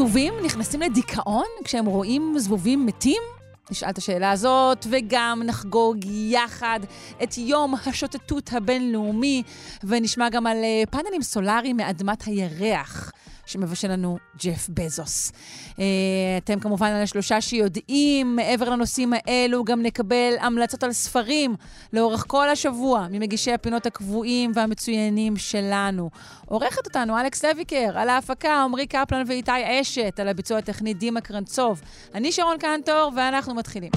זבובים נכנסים לדיכאון כשהם רואים זבובים מתים? נשאל את השאלה הזאת, וגם נחגוג יחד את יום השוטטות הבינלאומי, ונשמע גם על אה, פאנלים סולאריים מאדמת הירח. שמבשל לנו ג'ף בזוס. אה, אתם כמובן על השלושה שיודעים, מעבר לנושאים האלו גם נקבל המלצות על ספרים לאורך כל השבוע ממגישי הפינות הקבועים והמצוינים שלנו. עורכת אותנו אלכס לויקר, על ההפקה עמרי קפלן ואיתי אשת, על הביצוע הטכני דימה קרנצוב. אני שרון קנטור ואנחנו מתחילים.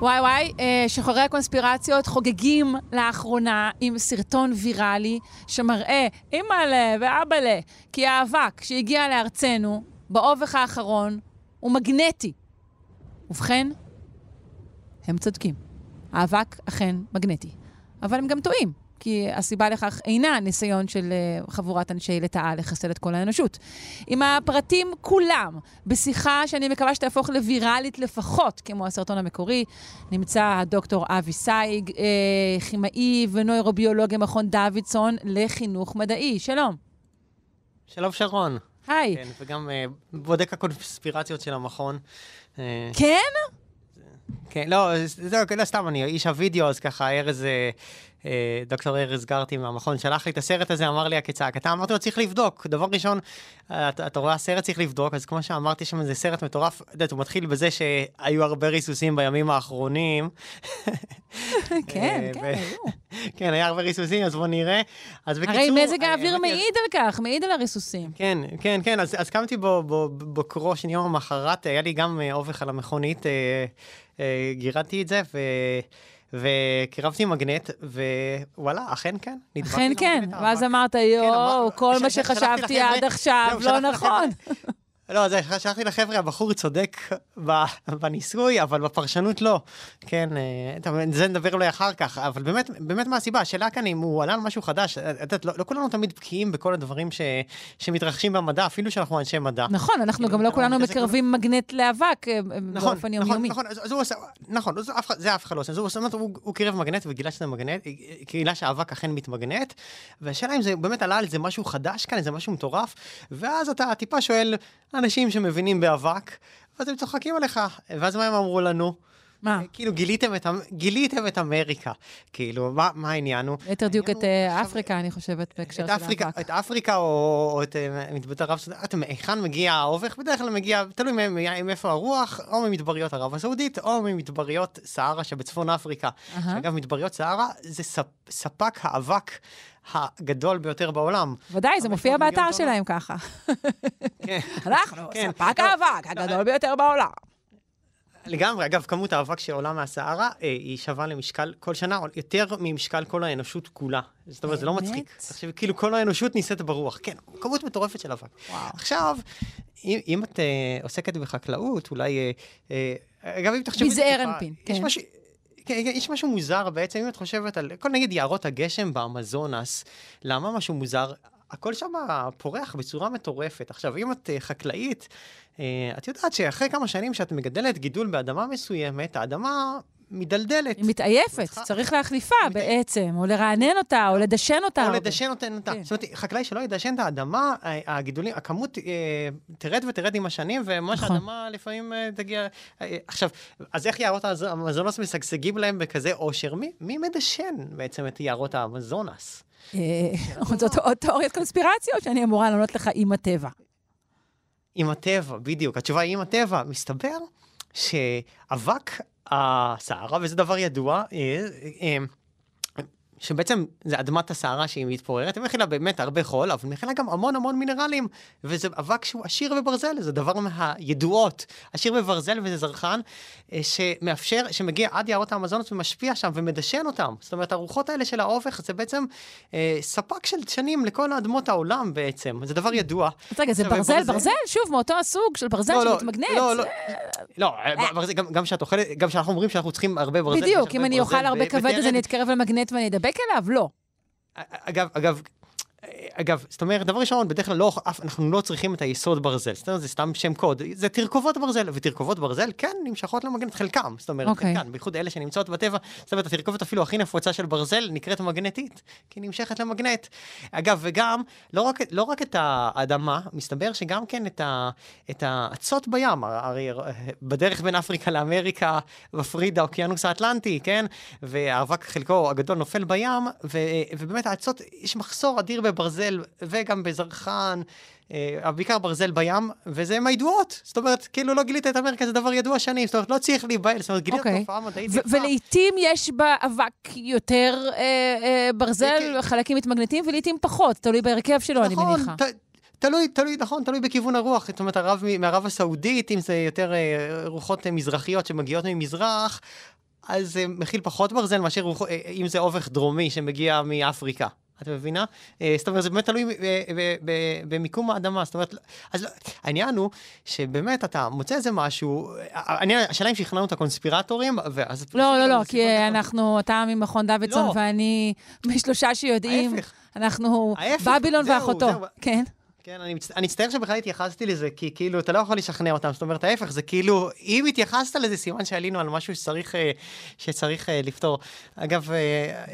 וואי וואי, אה, שוחרי הקונספירציות חוגגים לאחרונה עם סרטון ויראלי שמראה אימא'לה ואבא'לה, כי האבק שהגיע לארצנו באובך האחרון הוא מגנטי. ובכן, הם צודקים. האבק אכן מגנטי. אבל הם גם טועים. כי הסיבה לכך אינה ניסיון של uh, חבורת אנשי לטאה לחסל את כל האנושות. עם הפרטים כולם, בשיחה שאני מקווה שתהפוך לוויראלית לפחות, כמו הסרטון המקורי, נמצא הדוקטור אבי סייג, uh, כימאי ונוירוביולוג במכון דוידסון לחינוך מדעי. שלום. שלום שרון. היי. כן, וגם uh, בודק הקונספירציות של המכון. כן? כן, לא, זה לא סתם, אני איש הווידאו, אז ככה ארז, אה, דוקטור ארז גרטי מהמכון שלח לי את הסרט הזה, אמר לי הכצעקתה, אמרתי לו, צריך לבדוק. דבר ראשון, אתה, אתה רואה הסרט צריך לבדוק, אז כמו שאמרתי, שם איזה סרט מטורף, את יודעת, הוא מתחיל בזה שהיו הרבה ריסוסים בימים האחרונים. כן, כן, היו. כן, היה הרבה ריסוסים, אז בואו נראה. אז בקיצור... הרי מזג האוויר מעיד על כך, מעיד על הריסוסים. כן, כן, כן, אז, קמתי בקרו של יום המחרת, היה לי גם אובך על המכונית, אה, אה, גירדתי את זה, ו... וקירבתי מגנט, ווואלה, אכן כן. אכן כן, ואז אמרת, יואו, כל מה שחשבתי עד עכשיו לא נכון. לא, זה שלחתי לחבר'ה, הבחור צודק בניסוי, אבל בפרשנות לא. כן, אה, זה נדבר אולי אחר כך, אבל באמת, באמת מה הסיבה? השאלה כאן אם הוא עלה על משהו חדש, את יודעת, לא, לא כולנו תמיד בקיאים בכל הדברים ש, שמתרחשים במדע, אפילו שאנחנו אנשי מדע. נכון, אנחנו גם לא כולנו מקרבים מגנט לאבק אה, נכון, באופן יומיומי. נכון, נכון, נכון, זה אף אחד לא עושה, הוא קירב מגנט וגילה שזה מגנט, גילה שהאבק אכן מתמגנט, והשאלה אם זה באמת עלה על זה משהו חדש כאן, איזה משהו מטורף, ואז אתה טיפה שואל, אנשים שמבינים באבק, ואז הם צוחקים עליך. ואז מה הם אמרו לנו? מה? כאילו, גיליתם את, גיליתם את אמריקה. כאילו, מה, מה העניין הוא? ליתר דיוק את אפריקה, אני חושבת, בהקשר של האבק. את אפריקה או, או את אה, מדברית ערב סעודית, מהיכן מגיע האובך? בדרך כלל מגיע, תלוי מאיפה הרוח, או ממדבריות ערב הסעודית, או ממדבריות סהרה שבצפון אפריקה. אגב, מדבריות סהרה זה ספ, ספק האבק הגדול ביותר בעולם. ודאי, זה מופיע באתר שלהם ככה. כן. אנחנו, כן. ספק האבק הגדול ביותר בעולם. לגמרי, אגב, כמות האבק שעולה מהסהרה אה, היא שווה למשקל כל שנה, יותר ממשקל כל האנושות כולה. זאת אומרת, זה לא מצחיק. תחשבי, כאילו כל האנושות נישאת ברוח. כן, כמות מטורפת של אבק. עכשיו, אם, אם את אה, עוסקת בחקלאות, אולי... אה, אה, אגב, אם תחשבי... מזער אנפין, כן. יש משהו... כן, יש משהו מוזר בעצם, אם את חושבת על כל נגיד יערות הגשם באמזונס, למה משהו מוזר? הכל שם פורח בצורה מטורפת. עכשיו, אם את uh, חקלאית, uh, את יודעת שאחרי כמה שנים שאת מגדלת גידול באדמה מסוימת, האדמה מדלדלת. היא מתעייפת, צריכה... צריך להחליפה מת... בעצם, או לרענן אותה, או לדשן אותה. או לדשן אותה. כן. זאת אומרת, חקלאי שלא ידשן את האדמה, הגידולים, הכמות אה, תרד ותרד עם השנים, ומה נכון. שהאדמה לפעמים אה, תגיע... אה, עכשיו, אז איך יערות האמזונס משגשגים להם בכזה עושר? מי, מי מדשן בעצם את יערות האמזונס? אה, זאת עוד תיאוריית קונספירציות שאני אמורה לענות לך עם הטבע. עם הטבע, בדיוק. התשובה היא עם הטבע. מסתבר שאבק הסערה, וזה דבר ידוע, אה, אה, שבעצם זה אדמת הסערה שהיא מתפוררת, היא מכילה באמת הרבה חול, אבל מכילה גם המון המון מינרלים, וזה אבק שהוא עשיר בברזל, זה דבר מהידועות, עשיר בברזל וזה זרחן, אה, שמאפשר, שמגיע עד יערות האמזונות ומשפיע שם ומדשן אותם. זאת אומרת, הרוחות האלה של האופך זה בעצם אה, ספק של דשנים לכל אדמות העולם בעצם, זה דבר ידוע. רגע, זה ברזל, ברזל, שוב, מאותו הסוג של ברזל לא, לא, שמתמגנט. לא, לא, זה- לא, ברזל, גם- גם כשאת אוכלת, גם כשאנחנו אומרים שאנחנו צריכים הרבה ברזל. בדיוק, אם אני ברזל אוכל הרבה כבד אז. אני אתקרב למגנט ואני אדבק אליו? לא. אגב, אגב, אגב, זאת אומרת, דבר ראשון, בדרך כלל לא, אנחנו לא צריכים את היסוד ברזל, זאת אומרת, זה סתם שם קוד, זה תרכובות ברזל, ותרכובות ברזל, כן, נמשכות למגנט, חלקם, זאת אומרת, אוקיי. חלקן, בייחוד אלה שנמצאות בטבע, זאת אומרת, התרכובת אפילו הכי נפוצה של ברזל נקראת מגנטית, כי היא נמשכת למגנט. אגב, וגם, לא רק, לא רק את האדמה, מסתבר שגם כן את, ה, את האצות בים, הרי בדרך בין אפריקה לאמריקה, מפריד האוקיינוס האטלנטי, כן, והאבק חלקו הגדול נופל בים, ו, ובאמת האצות, יש מחסור אדיר בברזל וגם בזרחן. אה, בעיקר ברזל בים, וזה מהידועות. זאת אומרת, כאילו לא גילית את אמריקה, זה דבר ידוע שנים, זאת אומרת, לא צריך להיבהל, זאת אומרת, גילית אוקיי. תופעה מדעית. ולעיתים יש באבק יותר אה, אה, ברזל, כן. חלקים מתמגנטים, ולעיתים פחות, תלוי בהרכב שלו, אני נכון, מניחה. ת- תלוי, תלוי, נכון, תלוי בכיוון הרוח. זאת אומרת, הרב, מערב הסעודית, אם זה יותר אה, רוחות אה, מזרחיות שמגיעות ממזרח, אז זה מכיל פחות ברזל מאשר רוח, אה, אם זה אובך דרומי שמגיע מאפריקה. את מבינה? אה, זאת אומרת, זה באמת תלוי אה, ב- במיקום האדמה. זאת אומרת, אז לא- העניין הוא שבאמת אתה מוצא איזה משהו, אה, השאלה אם שכנענו את הקונספירטורים, ואז... לא, לא, לא, זה כי. אנחנו, אתה ממכון דוידסון לא. ואני משלושה שיודעים. אנחנו בבילון ואחותו. כן. כן, אני, מצ... אני מצטער שבכלל התייחסתי לזה, כי כאילו, אתה לא יכול לשכנע אותם, זאת אומרת, ההפך, זה כאילו, אם התייחסת לזה, סימן שעלינו על משהו שצריך, אה, שצריך אה, לפתור. אגב, אה,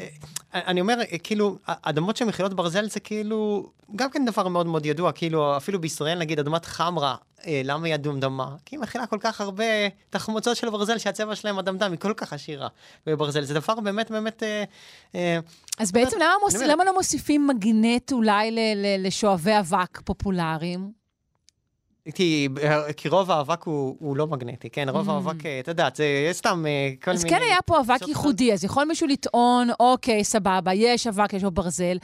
אני אומר, כאילו, אדמות שמכילות ברזל זה כאילו, גם כן דבר מאוד מאוד ידוע, כאילו, אפילו בישראל, נגיד, אדמת חמרה, למה היא אדומדמה? כי היא מכילה כל כך הרבה תחמוצות של ברזל, שהצבע שלהם אדמדם, היא כל כך עשירה בברזל. זה דבר באמת באמת... אה, אה, אז בעצם למה, לא מוסיפים מגנט אולי לשואבי אבק פופולריים? כי, כי רוב האבק הוא, הוא לא מגנטי, כן? רוב האבק, אה, אתה יודעת, זה סתם אה, כל Mm. אז מיני... כן היה פה אבק ייחודי, אז יכול מישהו לטעון, אוקיי, סבבה, יש אבק, יש בו ברזל,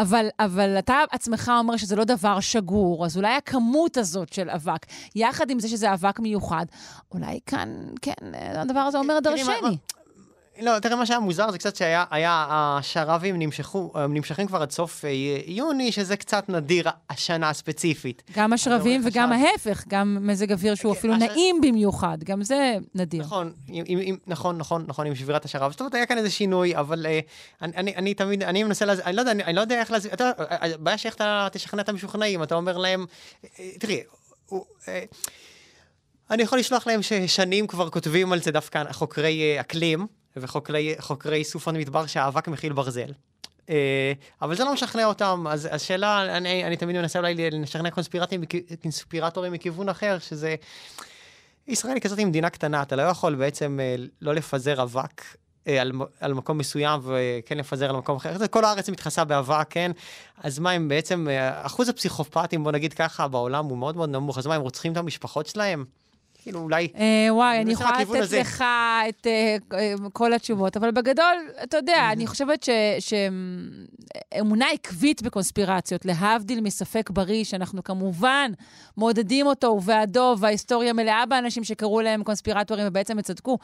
אבל, אבל אתה עצמך אומר שזה לא דבר שגור, אז אולי הכמות הזאת של אבק, יחד עם זה שזה אבק מיוחד, אולי כאן, כן, הדבר הזה אומר תראי, מה- דרשני. לא, תראה, מה שהיה מוזר זה קצת שהיה, היה, השרבים נמשכו, הם נמשכים כבר עד סוף אה, יוני, שזה קצת נדיר השנה הספציפית. גם השרבים וגם חשב. ההפך, גם מזג אוויר שהוא כן, אפילו הש- נעים במיוחד, גם זה נדיר. נכון, עם, עם, נכון, נכון, נכון, עם שבירת השרב. זאת אומרת, היה כאן איזה שינוי, אבל אה, אני, אני, אני תמיד, אני מנסה להסביר, אני לא יודע, אני, אני לא יודע איך להסביר, אתה, הבעיה שאיך אתה תשכנע את המשוכנעים, אתה אומר להם, אה, תראי, הוא, אה, אני יכול לשלוח להם ששנים כבר כותבים על זה דווקא חוקרי אה, אקלים וחוקרי חוקרי איסוף המדבר שהאבק מכיל ברזל. אה, אבל זה לא משכנע אותם, אז השאלה, אני, אני תמיד מנסה אולי לשכנע קונספירטורים, מכיוון אחר, שזה... ישראל היא כזאת מדינה קטנה, אתה לא יכול בעצם אה, לא לפזר אבק. על, על מקום מסוים וכן לפזר על מקום אחר. כל הארץ מתכסה באבק, כן? אז מה הם בעצם, אחוז הפסיכופטים, בוא נגיד ככה, בעולם הוא מאוד מאוד נמוך, אז מה, הם רוצחים את המשפחות שלהם? כאילו, אולי... אה, וואי, אני יכולה לתת הזה. לך את אה, אה, כל התשובות, אבל בגדול, אתה יודע, אני חושבת שאמונה עקבית בקונספירציות, להבדיל מספק בריא, שאנחנו כמובן מעודדים אותו ובעדו, וההיסטוריה מלאה באנשים שקראו להם קונספירטורים ובעצם הם צדקו,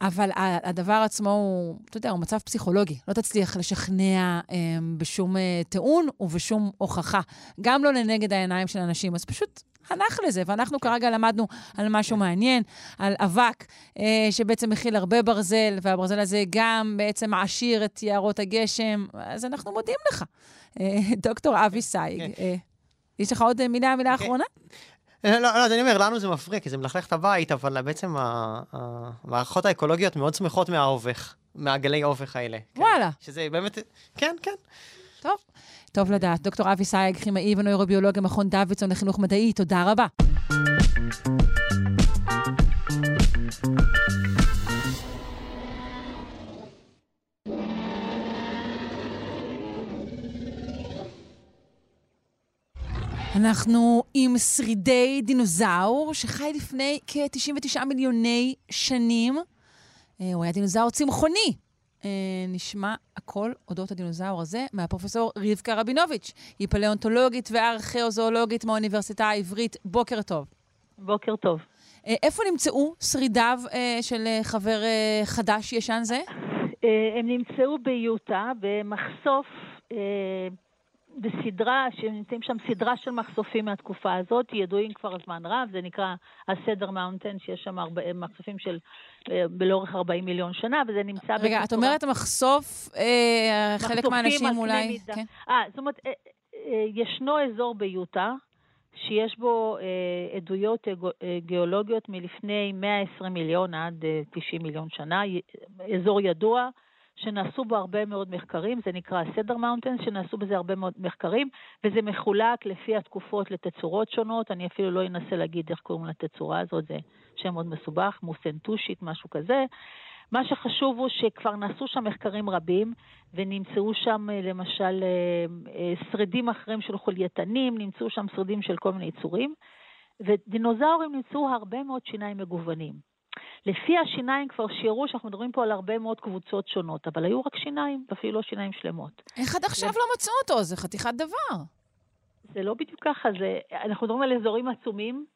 אבל הדבר עצמו הוא, אתה יודע, הוא מצב פסיכולוגי. לא תצליח לשכנע אה, בשום אה, טיעון ובשום הוכחה, גם לא לנגד העיניים של אנשים, אז פשוט... הנח לזה, ואנחנו כרגע למדנו על משהו מעניין, על אבק, אה, שבעצם מכיל הרבה ברזל, והברזל הזה גם בעצם מעשיר את יערות הגשם, אז אנחנו מודים לך. אה, דוקטור אבי סייג, כן. אה, יש לך עוד אה, מילה, מילה כן. אחרונה? לא, לא, לא, אז אני אומר, לנו זה מפריע, כי זה מלכלך את הבית, אבל בעצם המערכות האקולוגיות מאוד שמחות מהאובך, מהגלי אובך האלה. כן. וואלה. שזה באמת, כן, כן. טוב. לדעת. דוקטור אבי סייג, כימאי ונוירוביולוג במכון דוידסון לחינוך מדעי, תודה רבה. אנחנו עם שרידי דינוזאור שחי לפני כ-99 מיליוני שנים. אה, הוא היה דינוזאור צמחוני. אה, נשמע הכל אודות הדינוזאור הזה מהפרופסור רבקה רבינוביץ'. היא פלאונטולוגית וארכיאוזואולוגית מהאוניברסיטה העברית. בוקר טוב. בוקר טוב. אה, איפה נמצאו שרידיו אה, של אה, חבר אה, חדש ישן זה? אה, הם נמצאו ביוטה, במחשוף, אה, בסדרה, שנמצאים שם סדרה של מחשופים מהתקופה הזאת, ידועים כבר זמן רב, זה נקרא הסדר מאונטן, שיש שם הרבה, מחשופים של, אה, לאורך 40 מיליון שנה, וזה נמצא... רגע, את בצורה- אומרת המחשוף, אה, חלק מהאנשים אולי... כן. אה, זאת אומרת, אה, אה, ישנו אזור ביוטה, שיש בו אה, עדויות אה, גיאולוגיות מלפני 120 מיליון עד אה, 90 מיליון שנה, אזור ידוע, שנעשו בו הרבה מאוד מחקרים, זה נקרא סדר מאונטן, שנעשו בזה הרבה מאוד מחקרים, וזה מחולק לפי התקופות לתצורות שונות, אני אפילו לא אנסה להגיד איך קוראים לתצורה הזאת, זה שם מאוד מסובך, מוסנטושית, משהו כזה. מה שחשוב הוא שכבר נעשו שם מחקרים רבים, ונמצאו שם אה, למשל אה, אה, שרידים אחרים של חולייתנים, נמצאו שם שרידים של כל מיני יצורים, ודינוזאורים נמצאו הרבה מאוד שיניים מגוונים. לפי השיניים כבר שיערו שאנחנו מדברים פה על הרבה מאוד קבוצות שונות, אבל היו רק שיניים, ואפילו לא שיניים שלמות. איך עד עכשיו לא מצאו אותו? זה חתיכת דבר. זה לא בדיוק ככה, זה, אנחנו מדברים על אזורים עצומים,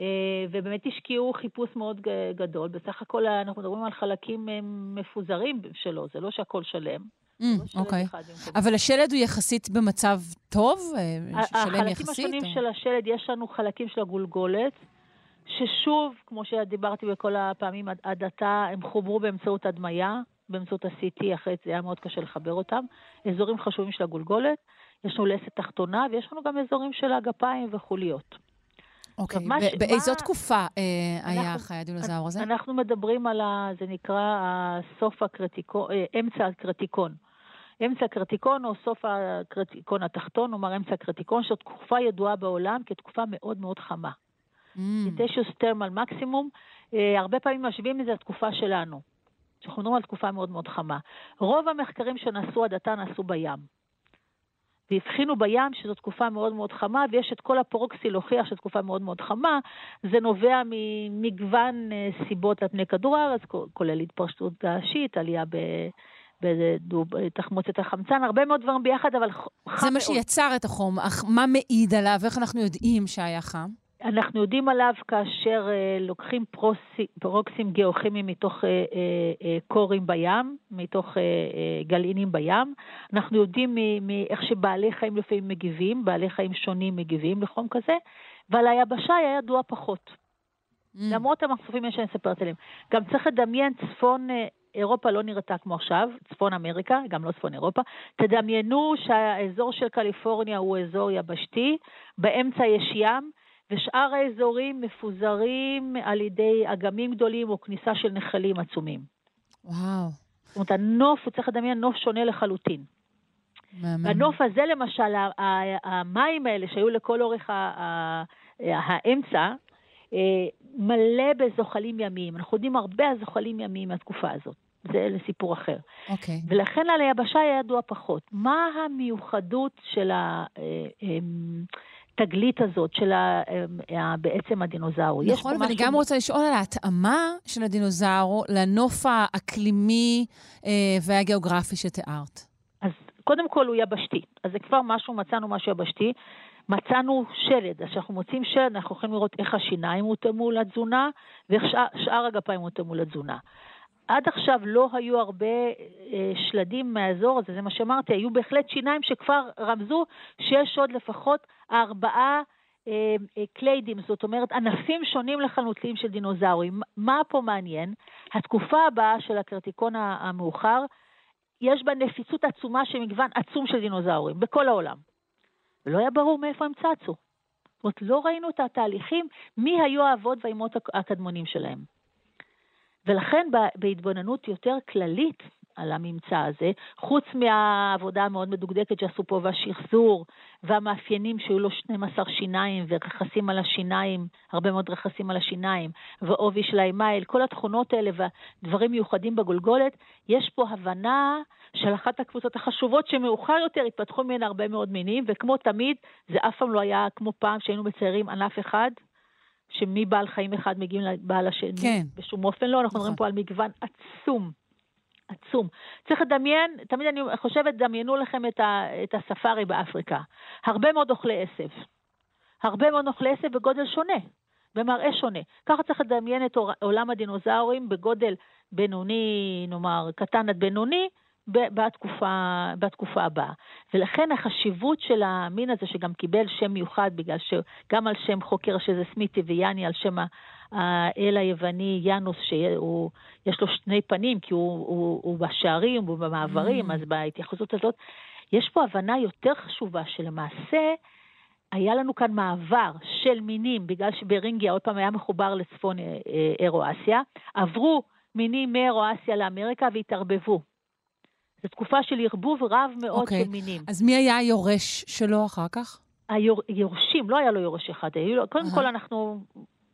אה, ובאמת השקיעו חיפוש מאוד גדול. בסך הכל אנחנו מדברים על חלקים אה, מפוזרים שלו, זה לא שהכל שלם. Mm, לא שלד אוקיי. אבל השלד הוא יחסית במצב טוב? אה, שלם החלקים יחסית? השונים או- של השלד, יש לנו חלקים של הגולגולת, ששוב, כמו שדיברתי בכל הפעמים עד, עתה, הם חוברו באמצעות הדמיה, באמצעות ה-CT, אחרת זה היה מאוד קשה לחבר אותם. אזורים חשובים של הגולגולת, יש לנו לסת תחתונה, ויש לנו גם אזורים של הגפיים וחוליות. אוקיי. ב- באיזו מה- תקופה אה, היה אנחנו- חי הדינוזאור הזה? אנחנו מדברים על ה... זה נקרא הסוף הקרטיקון, אה, אמצע הקרטיקון. אמצע הקרטיקון או סוף הקרטיקון התחתון, נאמר אמצע הקרטיקון, שזו תקופה ידועה בעולם כתקופה מאוד מאוד חמה. Mm, איטשיוס תרמל מקסימום, הרבה פעמים משווים לזה לתקופה שלנו. שאנחנו מדברים על תקופה מאוד מאוד חמה. רוב המחקרים שנעשו עד עתה נעשו בים. והבחינו בים שזו תקופה מאוד מאוד חמה, ויש את כל הפרוקסי להוכיח שזו תקופה מאוד מאוד חמה. זה נובע ממגוון אה, סיבות על פני כדור הארץ, כולל התפרשטות געשית, עלייה ב... בתחמוצת החמצן, הרבה מאוד דברים ביחד, אבל חם זה מאוד. מה שיצר את החום, אך מה מעיד עליו? איך אנחנו יודעים שהיה חם? אנחנו יודעים עליו כאשר אה, לוקחים פרוסי, פרוקסים גיאוכימיים מתוך אה, אה, קורים בים, מתוך גלעינים בים. אנחנו יודעים מאיך שבעלי חיים לפעמים מגיבים, בעלי חיים שונים מגיבים לחום כזה, ועל היבשה היה ידוע פחות. Mm, למרות המחשופים שאני מספרת עליהם. גם צריך לדמיין, צפון אירופה לא נראתה כמו עכשיו, צפון אמריקה, גם לא צפון אירופה. תדמיינו שהאזור של קליפורניה הוא אזור יבשתי, באמצע יש ים, ושאר האזורים מפוזרים על ידי אגמים גדולים או כניסה של נחלים עצומים. וואו, זאת אומרת, הנוף, הוא צריך לדמיין נוף שונה לחלוטין. מהמם. בנוף הזה למשל, ה- ה- המים האלה שהיו לכל אורך ה- ה- האמצע, אה, מלא בזוחלים ימיים. אנחנו יודעים הרבה על זוחלים ימיים מהתקופה הזאת. זה לסיפור אחר. אוקיי. ולכן על היבשה היה ידוע פחות. מה המיוחדות של התגלית הזאת, של ה- ה- בעצם הדינוזאור? יש נכון, ואני משהו- גם רוצה לשאול על ההתאמה של הדינוזאור לנוף האקלימי אה, והגיאוגרפי שתיארת. אז קודם כל הוא יבשתי. אז זה כבר משהו, מצאנו משהו יבשתי. מצאנו שלד, אז כשאנחנו מוצאים שלד, אנחנו יכולים לראות איך השיניים הותאמו לתזונה, ואיך שאר, שאר הגפיים הותאמו לתזונה. עד עכשיו לא היו הרבה אה, שלדים מהאזור הזה, זה מה שאמרתי, היו בהחלט שיניים שכבר רמזו שיש עוד לפחות ארבעה אה, אה, קליידים, זאת אומרת ענפים שונים לחלוטין של דינוזאורים. מה פה מעניין? התקופה הבאה של הקרטיקון המאוחר, יש בה נפיצות עצומה של מגוון עצום של דינוזאורים, בכל העולם. ולא היה ברור מאיפה הם צצו. זאת אומרת, לא ראינו את התהליכים, מי היו האבות והאימות הק- הקדמונים שלהם. ולכן בהתבוננות יותר כללית על הממצא הזה, חוץ מהעבודה המאוד מדוקדקת שעשו פה והשחזור והמאפיינים שהיו לו 12 שיניים ורכסים על השיניים, הרבה מאוד רכסים על השיניים, ועובי של האמייל, כל התכונות האלה והדברים מיוחדים בגולגולת, יש פה הבנה של אחת הקבוצות החשובות שמאוחר יותר התפתחו ממנה הרבה מאוד מינים, וכמו תמיד, זה אף פעם לא היה כמו פעם שהיינו מציירים ענף אחד, שמבעל חיים אחד מגיעים לבעל השני. כן. בשום אופן לא, אנחנו נכון. מדברים פה על מגוון עצום, עצום. צריך לדמיין, תמיד אני חושבת, דמיינו לכם את, ה, את הספארי באפריקה. הרבה מאוד אוכלי עשב. הרבה מאוד אוכלי עשב בגודל שונה, במראה שונה. ככה צריך לדמיין את עולם הדינוזאורים בגודל בינוני, נאמר, קטן עד בינוני, בתקופה, בתקופה הבאה. ולכן החשיבות של המין הזה, שגם קיבל שם מיוחד, בגלל שגם על שם חוקר שזה סמיתי ויאני, על שם האל היווני יאנוס, שיש לו שני פנים, כי הוא, הוא, הוא בשערים, הוא במעברים, mm. אז בהתייחסות הזאת, יש פה הבנה יותר חשובה שלמעשה, היה לנו כאן מעבר של מינים, בגלל שברינגיה עוד פעם היה מחובר לצפון אה, אה, אירואסיה, עברו מינים מאירואסיה לאמריקה והתערבבו. זו תקופה של ערבוב רב מאוד okay. אוקיי. של מינים. אז מי היה היורש שלו אחר כך? היורשים, לא היה לו יורש אחד. היו, קודם uh-huh. כל אנחנו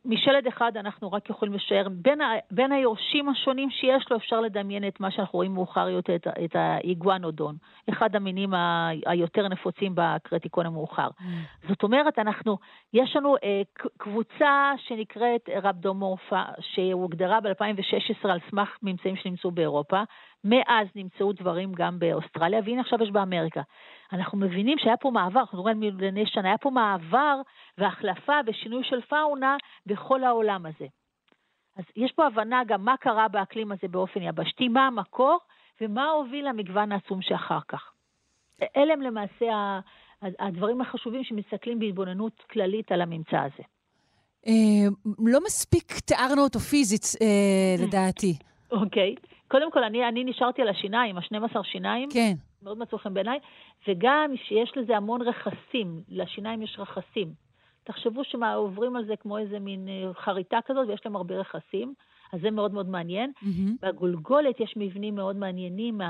משלד אחד אנחנו רק יכולים לשער, בין, ה, בין היורשים השונים שיש לו אפשר לדמיין את מה שאנחנו רואים מאוחר יותר, את, את האיגואנודון, אחד המינים ה, היותר נפוצים בקרטיקון המאוחר. Mm. זאת אומרת, אנחנו, יש לנו אה, קבוצה שנקראת רבדומורפה, שהוגדרה ב-2016 על סמך ממצאים שנמצאו באירופה, מאז נמצאו דברים גם באוסטרליה, והנה עכשיו יש באמריקה. אנחנו מבינים שהיה פה מעבר, אנחנו רואים מיליוני שנה, היה פה מעבר והחלפה ושינוי של פאונה בכל העולם הזה. אז יש פה הבנה גם מה קרה באקלים הזה באופן יבשתי, מה המקור ומה הוביל למגוון העצום שאחר כך. אלה הם למעשה הדברים החשובים שמסתכלים בהתבוננות כללית על הממצא הזה. אה, לא מספיק תיארנו אותו פיזית, אה, לדעתי. אוקיי. קודם כל, אני, אני נשארתי על השיניים, ה-12 שיניים. כן. מאוד מצאו חן בעיניי, וגם שיש לזה המון רכסים, לשיניים יש רכסים. תחשבו שעוברים על זה כמו איזה מין אה, חריטה כזאת, ויש להם הרבה רכסים, אז זה מאוד מאוד מעניין. Mm-hmm. בגולגולת יש מבנים מאוד מעניינים,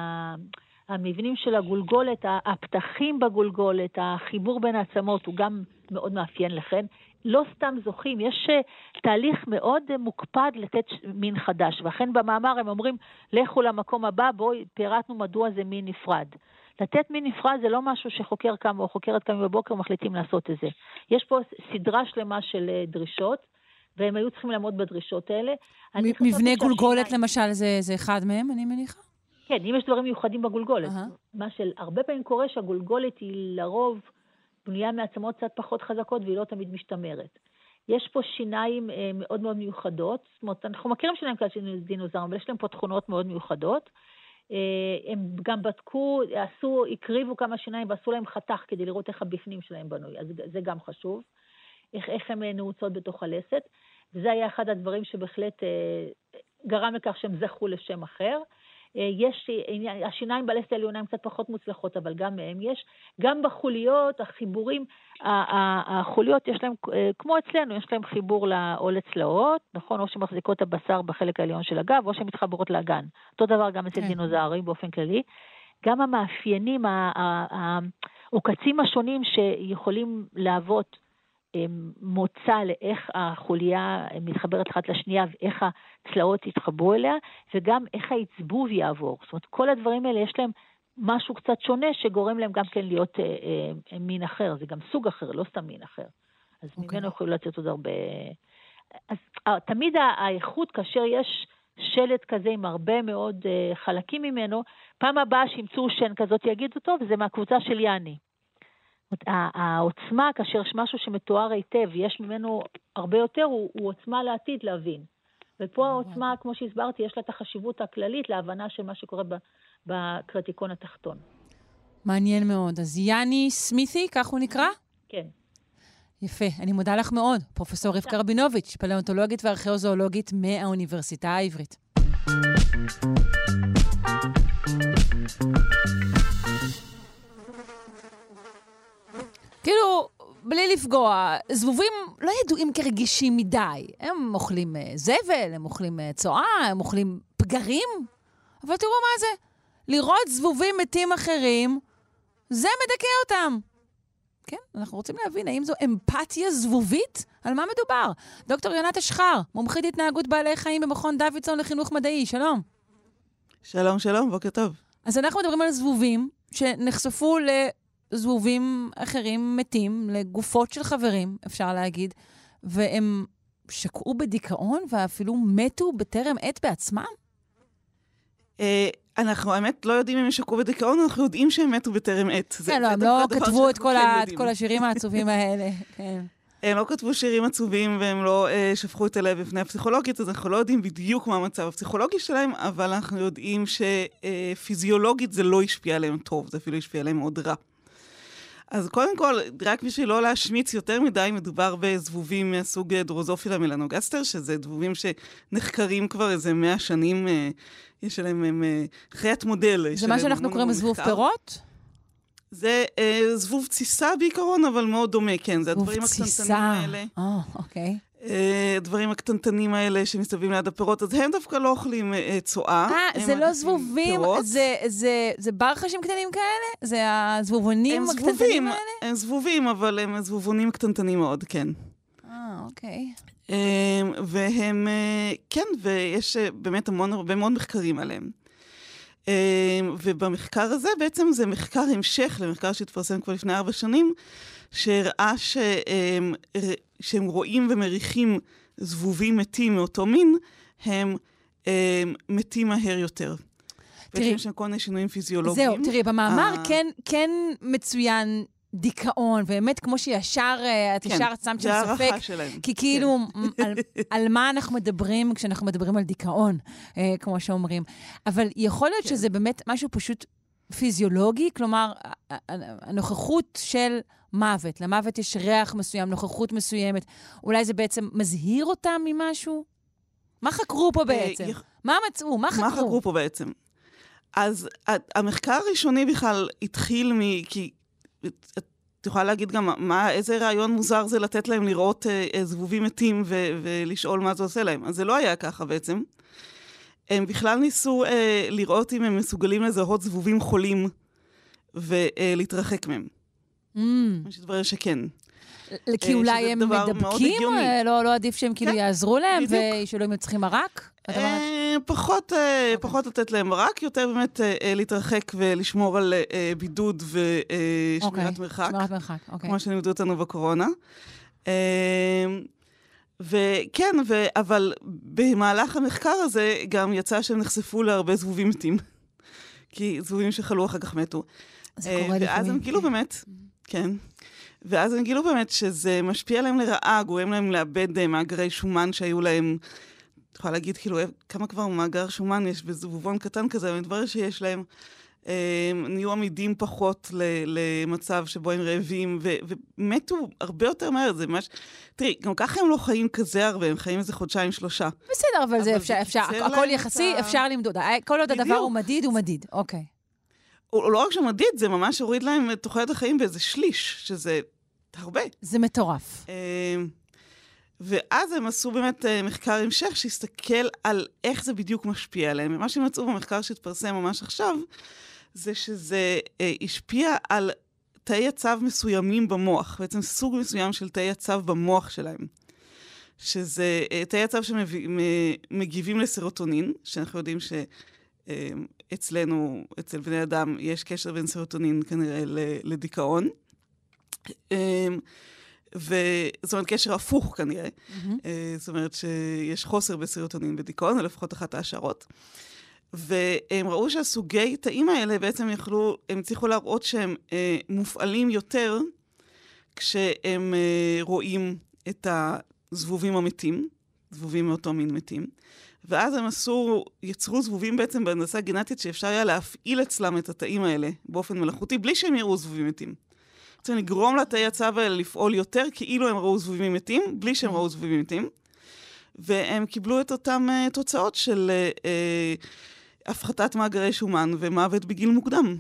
המבנים של הגולגולת, הפתחים בגולגולת, החיבור בין העצמות הוא גם מאוד מאפיין לכן. לא סתם זוכים, יש אה, תהליך מאוד אה, מוקפד לתת מין חדש, ואכן במאמר הם אומרים, לכו למקום הבא, בואו, פירטנו מדוע זה מין נפרד. לתת מין נפרד זה לא משהו שחוקר קם או חוקרת קם בבוקר מחליטים לעשות את זה. יש פה סדרה שלמה של אה, דרישות, והם היו צריכים לעמוד בדרישות האלה. מבנה גולגולת למשל זה, זה אחד מהם, אני מניחה? כן, אם יש דברים מיוחדים בגולגולת. Uh-huh. מה שהרבה פעמים קורה שהגולגולת היא לרוב בנויה מעצמות קצת פחות חזקות והיא לא תמיד משתמרת. יש פה שיניים אה, מאוד מאוד מיוחדות, זאת אומרת, אנחנו מכירים שיניים כאלה של דינוזאור, אבל יש להם פה תכונות מאוד מיוחדות. אה, הם גם בדקו, עשו, הקריבו כמה שיניים ועשו להם חתך כדי לראות איך הבפנים שלהם בנוי, אז זה גם חשוב, איך, איך הן נעוצות בתוך הלסת. וזה היה אחד הדברים שבהחלט אה, גרם לכך שהם זכו לשם אחר. אה, יש, אה, השיניים בלסת העליונה הן קצת פחות מוצלחות, אבל גם מהם יש. גם בחוליות, החיבורים, החוליות יש להם, אה, כמו אצלנו, יש להם חיבור או לצלעות, נכון? או שמחזיקות הבשר בחלק העליון של הגב, או שהן מתחברות לאגן. אותו דבר גם אצל כן. דינוזאורים באופן כללי. גם המאפיינים, העוקצים השונים שיכולים להוות מוצא לאיך החוליה מתחברת אחת לשנייה ואיך הצלעות יתחברו אליה, וגם איך העצבוב יעבור. זאת אומרת, כל הדברים האלה יש להם משהו קצת שונה שגורם להם גם כן להיות אה, אה, מין אחר, זה גם סוג אחר, לא סתם מין אחר. אז okay. אוקיי. ממנו יכולים לצאת עוד הרבה... אז אה, תמיד האיכות, כאשר יש שלט כזה עם הרבה מאוד אה, חלקים ממנו, פעם הבאה שימצאו שן כזאת יגידו, טוב, זה מהקבוצה של יאני. העוצמה, כאשר יש משהו שמתואר היטב, יש ממנו הרבה יותר, הוא, הוא עוצמה לעתיד להבין. ופה העוצמה, כמו שהסברתי, יש לה את החשיבות הכללית להבנה של מה שקורה בקרטיקון התחתון. מעניין מאוד. אז יאני סמיתי, כך הוא נקרא? כן. יפה, אני מודה לך מאוד, פרופ' רבקה רבינוביץ', פלאונטולוגית וארכיאוזואולוגית מהאוניברסיטה העברית. כאילו, בלי לפגוע, זבובים לא ידועים כרגישים מדי. הם אוכלים uh, זבל, הם אוכלים uh, צואה, הם אוכלים פגרים. אבל תראו מה זה, לראות זבובים מתים אחרים, זה מדכא אותם. כן, אנחנו רוצים להבין האם זו אמפתיה זבובית? על מה מדובר? דוקטור יונת אשחר, מומחית התנהגות בעלי חיים במכון דוידסון לחינוך מדעי, שלום. שלום, שלום, בוקר טוב. אז אנחנו מדברים על זבובים שנחשפו זבובים אחרים מתים לגופות של חברים, אפשר להגיד, והם שקעו בדיכאון ואפילו מתו בטרם עת בעצמם? Uh, אנחנו האמת לא יודעים אם הם שקעו בדיכאון, אנחנו יודעים שהם מתו בטרם עת. כן, לא, הם לא כתבו את כל כן. כל השירים העצובים האלה. כן. הם לא כתבו שירים עצובים והם לא אה, שפכו את הלב בפני הפסיכולוגית, אז אנחנו לא יודעים בדיוק מה המצב הפסיכולוגי שלהם, אבל אנחנו יודעים שפיזיולוגית זה לא השפיע עליהם טוב, זה אפילו השפיע עליהם מאוד רע. אז קודם כל, רק בשביל לא להשמיץ יותר מדי, מדובר בזבובים מהסוג אה, דרוזופילה מלנוגסטר, שזה זבובים שנחקרים כבר איזה מאה שנים, אה, יש עליהם הם, אה, חיית מודל. יש זה מה שאנחנו קוראים זבוב. פירות? זה אה, זבוב תסיסה בעיקרון, אבל מאוד דומה, כן, זה זבוב הדברים הקטנטנים תסיסה. האלה. אה, אוקיי. אה, הדברים הקטנטנים האלה שמסתובבים ליד הפירות, אז הם דווקא לא אוכלים אה, צואה. אה, זה לא זבובים. זה- זה- זה ברחשים קטנים כאלה? זה הזבובונים הקטנטנים זבובים, האלה? הם זבובים, אבל הם זבובונים קטנטנים מאוד, כן. אה, אוקיי. אה, והם, אה, כן, ויש באמת המון, הרבה מאוד מחקרים עליהם. אה, ובמחקר הזה בעצם זה מחקר המשך למחקר שהתפרסם כבר לפני ארבע שנים, שהראה שהם, שהם רואים ומריחים זבובים מתים מאותו מין, הם אה, מתים מהר יותר. תראי, ויש שם כל מיני שינויים פיזיולוגיים. זהו, תראי, במאמר אה. כן, כן מצוין דיכאון, ובאמת, כמו שישר, אה, את כן, ישר שמת זה שם הערכה ספק, שלהם. כי כאילו, מ- על, על מה אנחנו מדברים כשאנחנו מדברים על דיכאון, אה, כמו שאומרים. אבל יכול להיות כן. שזה באמת משהו פשוט פיזיולוגי, כלומר, הנוכחות של מוות, למוות יש ריח מסוים, נוכחות מסוימת, אולי זה בעצם מזהיר אותם ממשהו? מה חקרו פה בעצם? אה, יכ- מה מצאו? מה חקרו? מה חקרו פה בעצם? אז המחקר הראשוני בכלל התחיל מ... כי את את יכולה להגיד גם מה, איזה רעיון מוזר זה לתת להם לראות אה, אה, זבובים מתים ו- ולשאול מה זה עושה להם. אז זה לא היה ככה בעצם. הם בכלל ניסו אה, לראות אם הם מסוגלים לזהות זבובים חולים ולהתרחק מהם. Mm. יש התברר שכן. כי אולי שזה הם מדבקים? אה, לא לא עדיף שהם כאילו כן, יעזרו להם. וישאלו אם הם צריכים מרק? אה, פחות, אה, אוקיי. פחות לתת להם רק, יותר באמת אה, אה, להתרחק ולשמור על אה, בידוד ושמירת אוקיי, מרחק, שמירת מרחק, אוקיי. כמו שלימדו אותנו בקורונה. וכן, ו- אבל במהלך המחקר הזה גם יצא שהם נחשפו להרבה זבובים מתים. כי זבובים שחלו אחר כך מתו. זה אה, קורה ואז הם לפעמים. גילו באמת, כן. ואז הם גילו באמת שזה משפיע עליהם לרעה, גורם להם לאבד אה, מאגרי שומן שהיו להם, את יכולה להגיד כאילו, אה, כמה כבר מאגר שומן יש בזבובון קטן כזה, אבל מתברר שיש להם, הם נהיו עמידים פחות למצב שבו הם רעבים, ו- ומתו הרבה יותר מהר, זה ממש... תראי, גם ככה הם לא חיים כזה הרבה, הם חיים איזה חודשיים, שלושה. בסדר, אבל זה אבל אפשר, זה אפשר, קיצר הכל יחסי, ה- אפשר למדוד. אה, כל עוד הדבר בדיוק. הוא מדיד, הוא מדיד. אוקיי. הוא לא רק שהוא מדיד, זה ממש הוריד להם את תוחלת החיים באיזה שליש, שזה הרבה. זה מטורף. אה, ואז הם עשו באמת אה, מחקר המשך שהסתכל על איך זה בדיוק משפיע עליהם. ומה שהם מצאו במחקר שהתפרסם ממש עכשיו, זה שזה אה, השפיע על תאי הצו מסוימים במוח, בעצם סוג מסוים של תאי הצו במוח שלהם. שזה אה, תאי הצו שמגיבים לסרוטונין, שאנחנו יודעים שאצלנו, אצל בני אדם, יש קשר בין סרוטונין כנראה לדיכאון. אה, וזאת אומרת, קשר הפוך כנראה. מהמם. אה, זאת אומרת שיש חוסר בסרוטונין בדיכאון, או לפחות אחת ההשערות. והם ראו שהסוגי תאים האלה בעצם יכלו, הם הצליחו להראות שהם אה, מופעלים יותר כשהם אה, רואים את הזבובים המתים, זבובים מאותו מין מתים. ואז הם עשו, יצרו זבובים בעצם בהנדסה גנטית שאפשר היה להפעיל אצלם את התאים האלה באופן מלאכותי, בלי שהם יראו זבובים מתים. בעצם לגרום לתאי הצו האלה לפעול יותר כאילו הם ראו זבובים מתים, בלי שהם ראו זבובים מתים. והם קיבלו את אותן uh, תוצאות של uh, הפחתת מאגרי שומן ומוות בגיל מוקדם.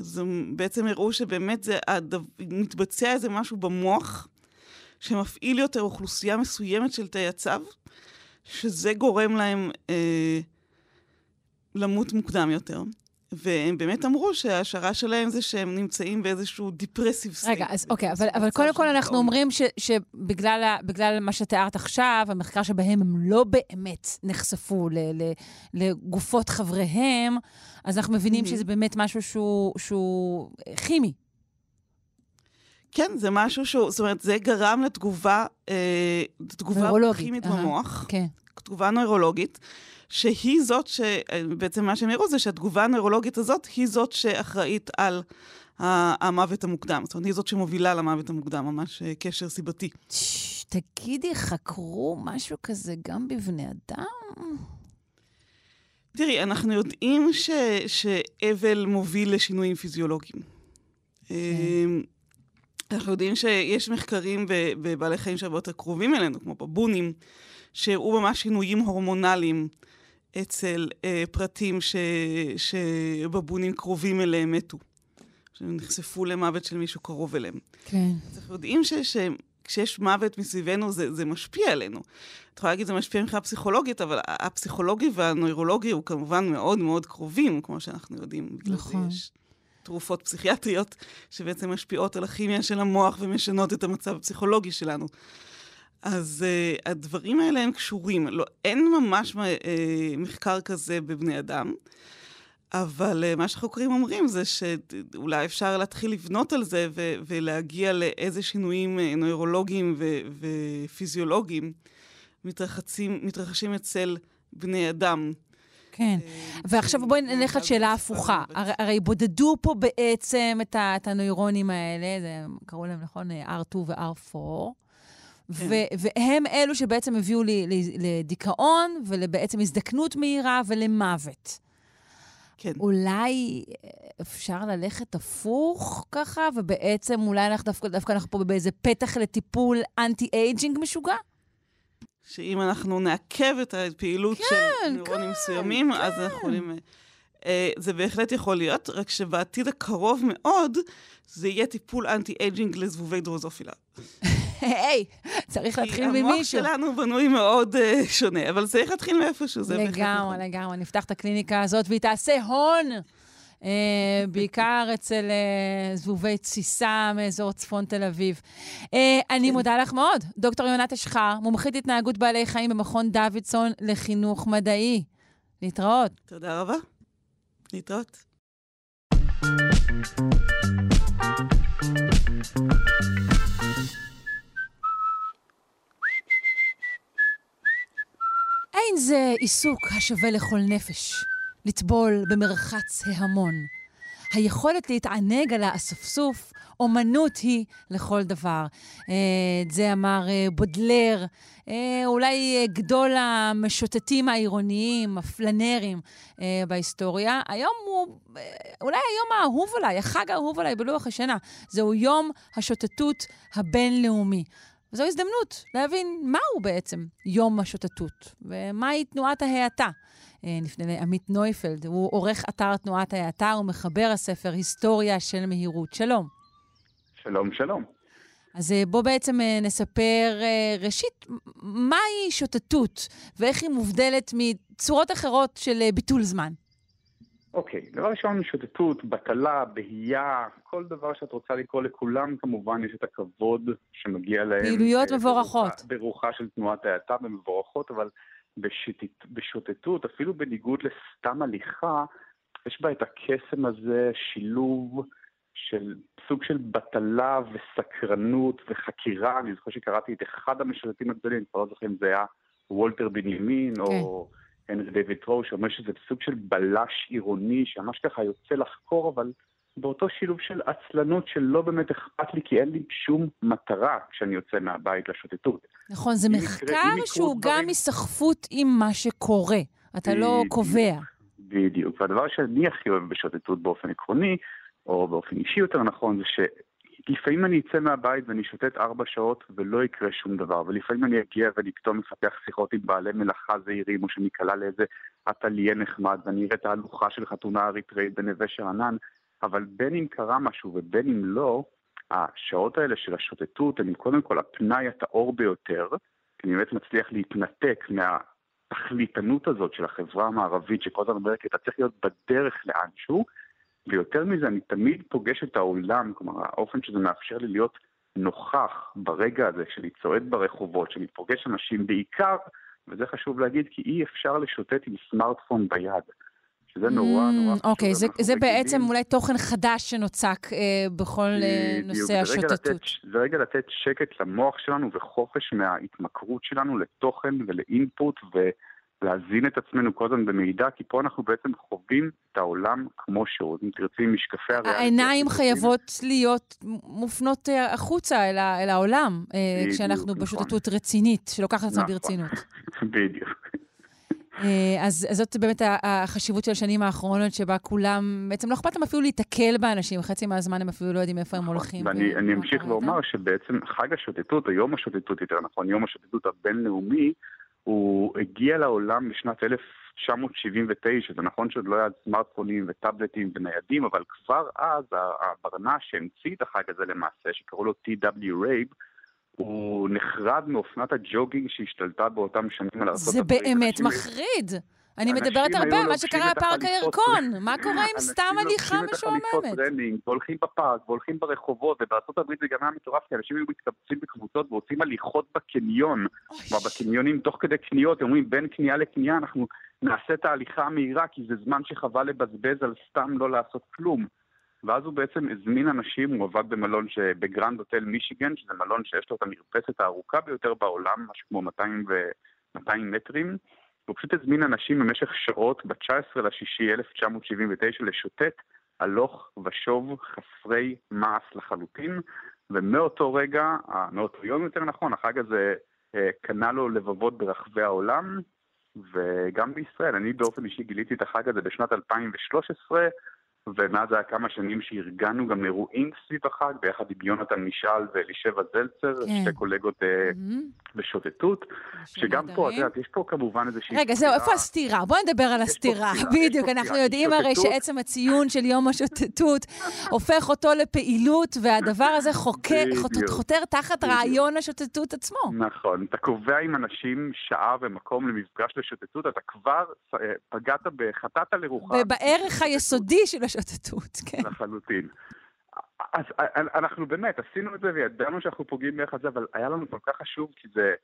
אז הם בעצם הראו שבאמת זה הדו... מתבצע איזה משהו במוח שמפעיל יותר אוכלוסייה מסוימת של תאי העצב, שזה גורם להם אה, למות מוקדם יותר. והם באמת אמרו שההשערה שלהם זה שהם נמצאים באיזשהו depressive state. רגע, אז אוקיי, אבל, אבל קודם כל אנחנו אומרים ש, שבגלל מה שתיארת עכשיו, המחקר שבהם הם לא באמת נחשפו ל, ל, לגופות חבריהם, אז אנחנו מבינים Mhm. שזה באמת משהו שהוא, שהוא כימי. כן, זה משהו שהוא, זאת אומרת, זה גרם לתגובה, אה, לתגובה כימית. במוח, כן. תגובה נוירולוגית, שהיא זאת ש... בעצם מה שהם הראו זה שהתגובה הנוירולוגית הזאת היא זאת שאחראית על המוות המוקדם. זאת אומרת, היא זאת שמובילה למוות המוקדם, ממש אה, קשר סיבתי. תגידי, חקרו משהו כזה גם בבני אדם? תראי, אנחנו יודעים ש... שאבל מוביל לשינויים פיזיולוגיים. כן. אמ, אנחנו יודעים שיש מחקרים בבעלי חיים שהרבה יותר קרובים אלינו, כמו בבונים, שהראו ממש שינויים הורמונליים אצל אה, פרטים ש, שבבונים קרובים אליהם מתו. שנחשפו למוות של מישהו קרוב אליהם. כן. אז אנחנו יודעים ש, שכשיש מוות מסביבנו, זה, זה משפיע עלינו. את יכולה להגיד, זה משפיע מבחינה פסיכולוגית, אבל הפסיכולוגי והנוירולוגי הוא כמובן מאוד מאוד קרובים, כמו שאנחנו יודעים. נכון. יש תרופות פסיכיאטריות שבעצם משפיעות על הכימיה של המוח ומשנות את המצב הפסיכולוגי שלנו. אז uh, הדברים האלה הם קשורים. לא, אין ממש uh, מחקר כזה בבני אדם, אבל uh, מה שחוקרים אומרים זה שאולי אפשר להתחיל לבנות על זה ו- ולהגיע לאיזה שינויים uh, נוירולוגיים ו- ופיזיולוגיים מתרחשים, מתרחשים אצל בני אדם. כן. ועכשיו בואי נלך לשאלה הפוכה. הרי בודדו פה בעצם את הנוירונים האלה, קראו להם, נכון, R2 ו-R4. כן. והם אלו שבעצם הביאו לי לדיכאון ולבעצם הזדקנות מהירה ולמוות. כן. אולי אפשר ללכת הפוך ככה, ובעצם אולי אנחנו דווקא, דווקא אנחנו פה באיזה פתח לטיפול אנטי-אייג'ינג משוגע? שאם אנחנו נעכב את הפעילות כן, של נוירונים כן, מסוימים, כן. אז אנחנו יכולים... אה, זה בהחלט יכול להיות, רק שבעתיד הקרוב מאוד זה יהיה טיפול אנטי-אייג'ינג לזבובי דרוזופילה. היי, צריך להתחיל ממישהו. המוח שלנו בנוי מאוד uh, שונה, אבל צריך להתחיל מאיפשהו, זה בהחלט נכון. לגמרי, לגמרי. נפתח את הקליניקה הזאת והיא תעשה הון. Uh, בעיקר אצל uh, זבובי תסיסה מאזור צפון תל אביב. Uh, אני כן. מודה לך מאוד, דוקטור יונת אשחר, מומחית התנהגות בעלי חיים במכון דוידסון לחינוך מדעי. להתראות. תודה רבה. להתראות. אין זה עיסוק השווה לכל נפש, לטבול במרחץ ההמון. היכולת להתענג על האספסוף, אומנות היא לכל דבר. אה, את זה אמר אה, בודלר, אה, אולי גדול המשוטטים העירוניים, הפלנרים בהיסטוריה. היום הוא, אולי היום האהוב עליי, החג האהוב עליי בלוח השנה. זהו יום השוטטות הבינלאומי. וזו הזדמנות להבין מהו בעצם יום השוטטות, ומהי תנועת ההאטה. אה, נפנה לעמית נויפלד, הוא עורך אתר תנועת ההאטה ומחבר הספר היסטוריה של מהירות. שלום. שלום, שלום. אז אה, בוא בעצם אה, נספר ראשית, מהי שוטטות ואיך היא מובדלת מצורות אחרות של ביטול זמן. אוקיי, okay. דבר ראשון, שוטטות, בטלה, בהייה, כל דבר שאת רוצה לקרוא לכולם, כמובן יש את הכבוד שמגיע להם. פעילויות מבורכות. ברוחה של תנועת ההאטה ומבורכות, אבל בשוטט, בשוטטות, אפילו בניגוד לסתם הליכה, יש בה את הקסם הזה, שילוב של סוג של בטלה וסקרנות וחקירה. אני זוכר שקראתי את אחד המשוטטים הגדולים, אני כבר לא זוכר אם זה היה וולטר בנימין, okay. או... כן. הנרי דיוויד טרו, שאומר שזה סוג של בלש עירוני, שממש ככה יוצא לחקור, אבל באותו שילוב של עצלנות שלא באמת אכפת לי, כי אין לי שום מטרה כשאני יוצא מהבית לשוטטות. נכון, זה מחקר שהוא דברים... גם מסחפות עם מה שקורה. אתה לא בדיוק, לא קובע. בדיוק. והדבר שאני הכי אוהב בשוטטות באופן עקרוני, או באופן אישי יותר נכון, זה ש... לפעמים אני אצא מהבית ואני שוטט ארבע שעות ולא יקרה שום דבר, ולפעמים אני אגיע ואני פתאום מפתח שיחות עם בעלי מלאכה זעירים, או שניקלע לאיזה אטליה נחמד, ואני אראה את ההלוכה של חתונה אריתראית בנווה שאנן, אבל בין אם קרה משהו ובין אם לא, השעות האלה של השוטטות הן קודם כל הפנאי הטהור ביותר, כי אני באמת מצליח להתנתק מהתכליתנות הזאת של החברה המערבית, שכל הזמן אומרת, אתה צריך להיות בדרך לאנשהו, ויותר מזה, אני תמיד פוגש את העולם, כלומר, האופן שזה מאפשר לי להיות נוכח ברגע הזה, כשאני צועד ברחובות, כשאני פוגש אנשים בעיקר, וזה חשוב להגיד, כי אי אפשר לשוטט עם סמארטפון ביד. שזה נורא mm, נורא חשוב. אוקיי, זה, זה בעצם אולי תוכן חדש שנוצק אה, בכל אה, נושא השוטטות. זה רגע לתת שקט למוח שלנו וחופש מההתמכרות שלנו לתוכן ולאינפוט, ו... להזין את עצמנו כל הזמן במידע, כי פה אנחנו בעצם חווים את העולם כמו שהוא. אם תרצי, משקפי הריאליטי... העיניים חייבות להיות מופנות אה, החוצה אל, אל העולם, בדיוק, כשאנחנו נכון. בשוטטות רצינית, שלוקחת עצמה נכון. ברצינות. בדיוק. אז, אז זאת באמת החשיבות של השנים האחרונות, שבה כולם, בעצם לא אכפת להם אפילו להיתקל באנשים, חצי מהזמן הם אפילו לא יודעים איפה הם נכון. הולכים. ואני אמשיך ואומר שבעצם חג השוטטות, או יום השוטטות יותר נכון, יום השוטטות הבינלאומי, הוא הגיע לעולם בשנת 1979, זה נכון שעוד לא היה סמארטפונים וטאבלטים וניידים, אבל כבר אז הברנש שהמציא את החג הזה למעשה, שקראו לו T.W. רייב, הוא נחרד מאופנת הג'וגינג שהשתלטה באותם שנים על ארה"ב. זה באמת מחריד. אני מדברת הרבה על מה שקרה בפארק הירקון. מה קורה עם סתם הליכה משועממת? והולכים בפארק, והולכים ברחובות, ובארצות הברית זה גם היה מטורף, כי אנשים היו מתקבצים בקבוצות ועושים הליכות בקניון. כלומר, בקניונים תוך כדי קניות, הם אומרים, בין קנייה לקנייה אנחנו נעשה את ההליכה המהירה, כי זה זמן שחבל לבזבז על סתם לא לעשות כלום. ואז הוא בעצם הזמין אנשים, הוא עבד במלון בגרנד הוטל מישיגן, שזה מלון שיש לו את המרפסת הארוכה ביותר בעולם, משהו כמו 200, ו... 200 מטרים. הוא פשוט הזמין אנשים במשך שעות ב-19 לשישי 1979 לשוטט הלוך ושוב חסרי מעש לחלוטין, ומאותו רגע, מאותו יום יותר נכון, החג הזה אה, קנה לו לבבות ברחבי העולם, וגם בישראל. אני באופן אישי גיליתי את החג הזה בשנת 2013, ומאז היה כמה שנים שארגנו גם אירועים סביב החג, ביחד עם יונתן משאל ואלישבע זלצר, כן. שתי קולגות mm-hmm. בשוטטות, שגם פה, את יודעת, יש פה כמובן איזושהי... רגע, זהו, איפה הסתירה? בואו נדבר על הסתירה. בדיוק, אנחנו יודעים הרי שעצם הציון של יום השוטטות הופך אותו לפעילות, והדבר הזה חותר תחת רעיון השוטטות עצמו. נכון, אתה קובע עם אנשים שעה ומקום למפגש לשוטטות, אתה כבר אה, פגעת בחטאת לרוחה. ובערך היסודי של השוטטות, כן. לחלוטין. אז אנחנו באמת עשינו את זה וידענו שאנחנו פוגעים בערך הזה, אבל היה לנו כל כך חשוב, כי זה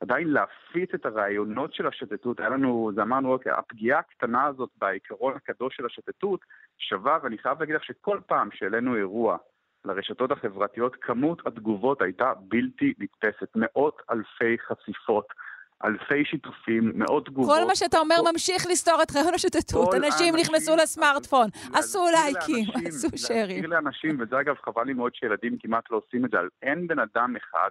עדיין להפיץ את הרעיונות של השוטטות. היה לנו, זה אמרנו, אוקיי, הפגיעה הקטנה הזאת בעיקרון הקדוש של השוטטות שווה, ואני חייב להגיד לך שכל פעם שהעלינו אירוע לרשתות החברתיות, כמות התגובות הייתה בלתי נתפסת. מאות אלפי חשיפות. אלפי שיתופים, מאות תגובות. כל מה שאתה אומר כל... ממשיך לסתור את רעיון השוטטות. אנשים נכנסו לסמארטפון, עשו לייקים, עשו שרים. להזכיר לאנשים, וזה אגב חבל לי מאוד שילדים כמעט לא עושים את זה, אין בן אדם אחד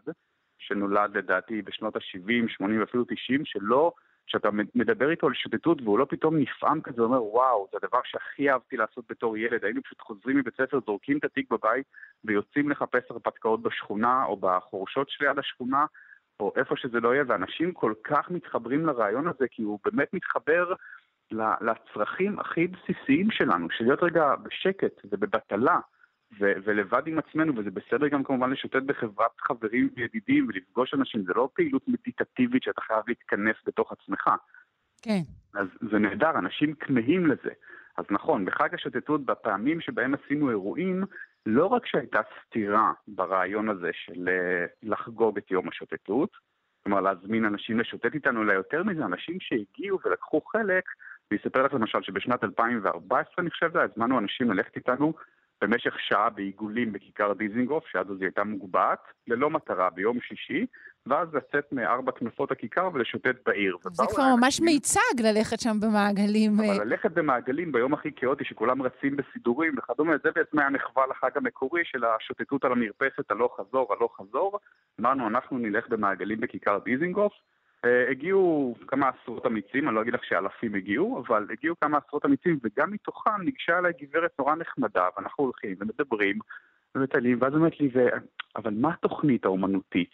שנולד לדעתי בשנות ה-70, 80 ואפילו 90, שלא, שאתה מדבר איתו על שוטטות והוא לא פתאום נפעם כזה, אומר וואו, זה הדבר שהכי אהבתי לעשות בתור ילד, היינו פשוט חוזרים מבית ספר, זורקים את התיק בבית ויוצאים לחפש הרפתקאות בשכונה או בחורשות שליד השכונה. או איפה שזה לא יהיה, ואנשים כל כך מתחברים לרעיון הזה, כי הוא באמת מתחבר לצרכים הכי בסיסיים שלנו, של להיות רגע בשקט ובבטלה. ו- ולבד עם עצמנו, וזה בסדר גם כמובן לשוטט בחברת חברים וידידים ולפגוש אנשים, זה לא פעילות מדיטטיבית שאתה חייב להתכנס בתוך עצמך. כן. אז זה נהדר, אנשים כמהים לזה. אז נכון, בחג השוטטות, בפעמים שבהם עשינו אירועים, לא רק שהייתה סתירה ברעיון הזה של אה, לחגוג את יום השוטטות, כלומר להזמין אנשים לשוטט איתנו, אלא יותר מזה, אנשים שהגיעו ולקחו חלק, אני אספר לך למשל שבשנת 2014, אני חושב, הזמנו אנשים ללכת איתנו במשך שעה בעיגולים בכיכר דיזינגוף, שעד אז היא הייתה מוגבעת, ללא מטרה, ביום שישי, ואז לצאת מארבע כנפות הכיכר ולשוטט בעיר. זה כבר ממש מיצג ללכת שם במעגלים. אבל ללכת במעגלים ביום הכי כאוטי, שכולם רצים בסידורים וכדומה, זה בעצם היה מחווה לחג המקורי של השוטטות על המרפסת, הלוך חזור, הלוך חזור. אמרנו, אנחנו נלך במעגלים בכיכר דיזינגוף. Uh, הגיעו כמה עשרות אמיצים, אני לא אגיד לך שאלפים הגיעו, אבל הגיעו כמה עשרות אמיצים, וגם מתוכם ניגשה אליי גברת נורא נחמדה, ואנחנו הולכים ומדברים ומטיילים, ואז אומרת לי, ו... אבל מה התוכנית האומנותית?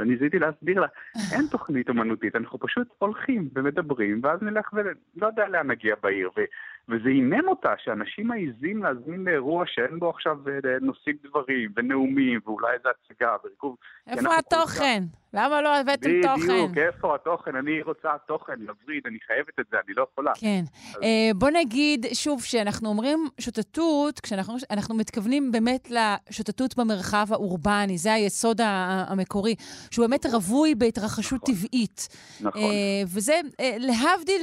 וניסיתי להסביר לה, אין תוכנית אומנותית, אנחנו פשוט הולכים ומדברים, ואז נלך ולא יודע לאן נגיע בעיר. ו... וזה עימם אותה שאנשים מעיזים להזמין לאירוע שאין בו עכשיו אה, נושאים דברים ונאומים ואולי איזה הצגה וריקוב. איפה התוכן? למה לא הבאתם תוכן? בדיוק, איפה התוכן? אני רוצה תוכן, לווריד, אני חייבת את זה, אני לא יכולה. כן. אז... אה, בוא נגיד, שוב, כשאנחנו אומרים שוטטות, כשאנחנו מתכוונים באמת לשוטטות במרחב האורבני, זה היסוד המקורי, שהוא באמת רווי בהתרחשות נכון. טבעית. נכון. וזה להבדיל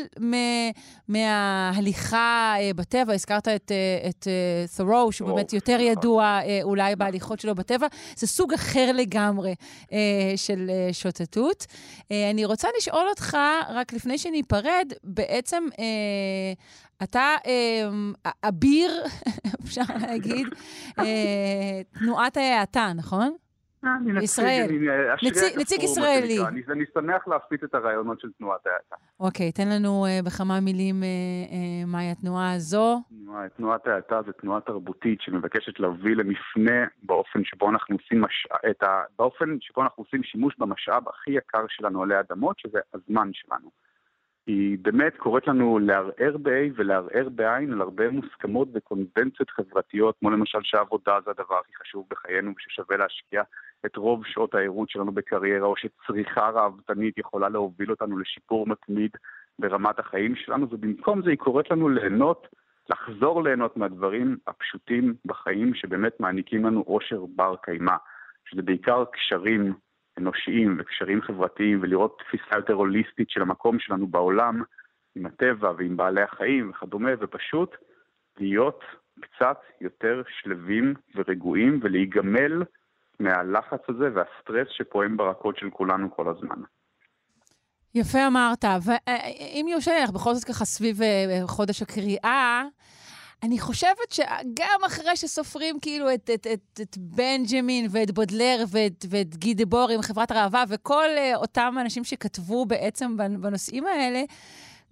מההליכה אה, בטבע, הזכרת את, אה, את אה, ת'רו, שהוא ת'רו, באמת יותר נכון. ידוע אה, אולי בהליכות שלו בטבע. זה סוג אחר לגמרי אה, של אה, שוטטות. אה, אני רוצה לשאול אותך, רק לפני שניפרד, בעצם אה, אתה אה, אביר, אפשר להגיד, אה, תנועת ההאטה, נכון? ישראל. אשריע נציג- ישראלי. אני, אני שמח להפיץ את הרעיונות של תנועת ההאטה. אוקיי, תן לנו אה, בכמה מילים אה, אה, מהי התנועה הזו. תנועת ההאטה זו תנועה תרבותית שמבקשת להביא למפנה באופן שבו אנחנו עושים, מש... את ה... באופן שבו אנחנו עושים שימוש במשאב הכי יקר שלנו עלי אדמות, שזה הזמן שלנו. היא באמת קוראת לנו לערער ב-A ולערער בעין על הרבה מוסכמות וקונבנציות חברתיות, כמו למשל שהעבודה זה הדבר הכי חשוב בחיינו וששווה להשקיע את רוב שעות הערות שלנו בקריירה, או שצריכה ראוותנית יכולה להוביל אותנו לשיפור מתמיד ברמת החיים שלנו, ובמקום זה היא קוראת לנו ליהנות, לחזור ליהנות מהדברים הפשוטים בחיים שבאמת מעניקים לנו אושר בר קיימא, שזה בעיקר קשרים אנושיים וקשרים חברתיים, ולראות תפיסה יותר הוליסטית של המקום שלנו בעולם, עם הטבע ועם בעלי החיים וכדומה, ופשוט להיות קצת יותר שלווים ורגועים ולהיגמל מהלחץ הזה והסטרס שפועם ברקות של כולנו כל הזמן. יפה אמרת, ואם יורשה אנחנו בכל זאת ככה סביב אה, חודש הקריאה, אני חושבת שגם אחרי שסופרים כאילו את, את, את, את בנג'מין ואת בודלר ואת, ואת גי דבור עם חברת הראווה וכל uh, אותם אנשים שכתבו בעצם בנושאים האלה,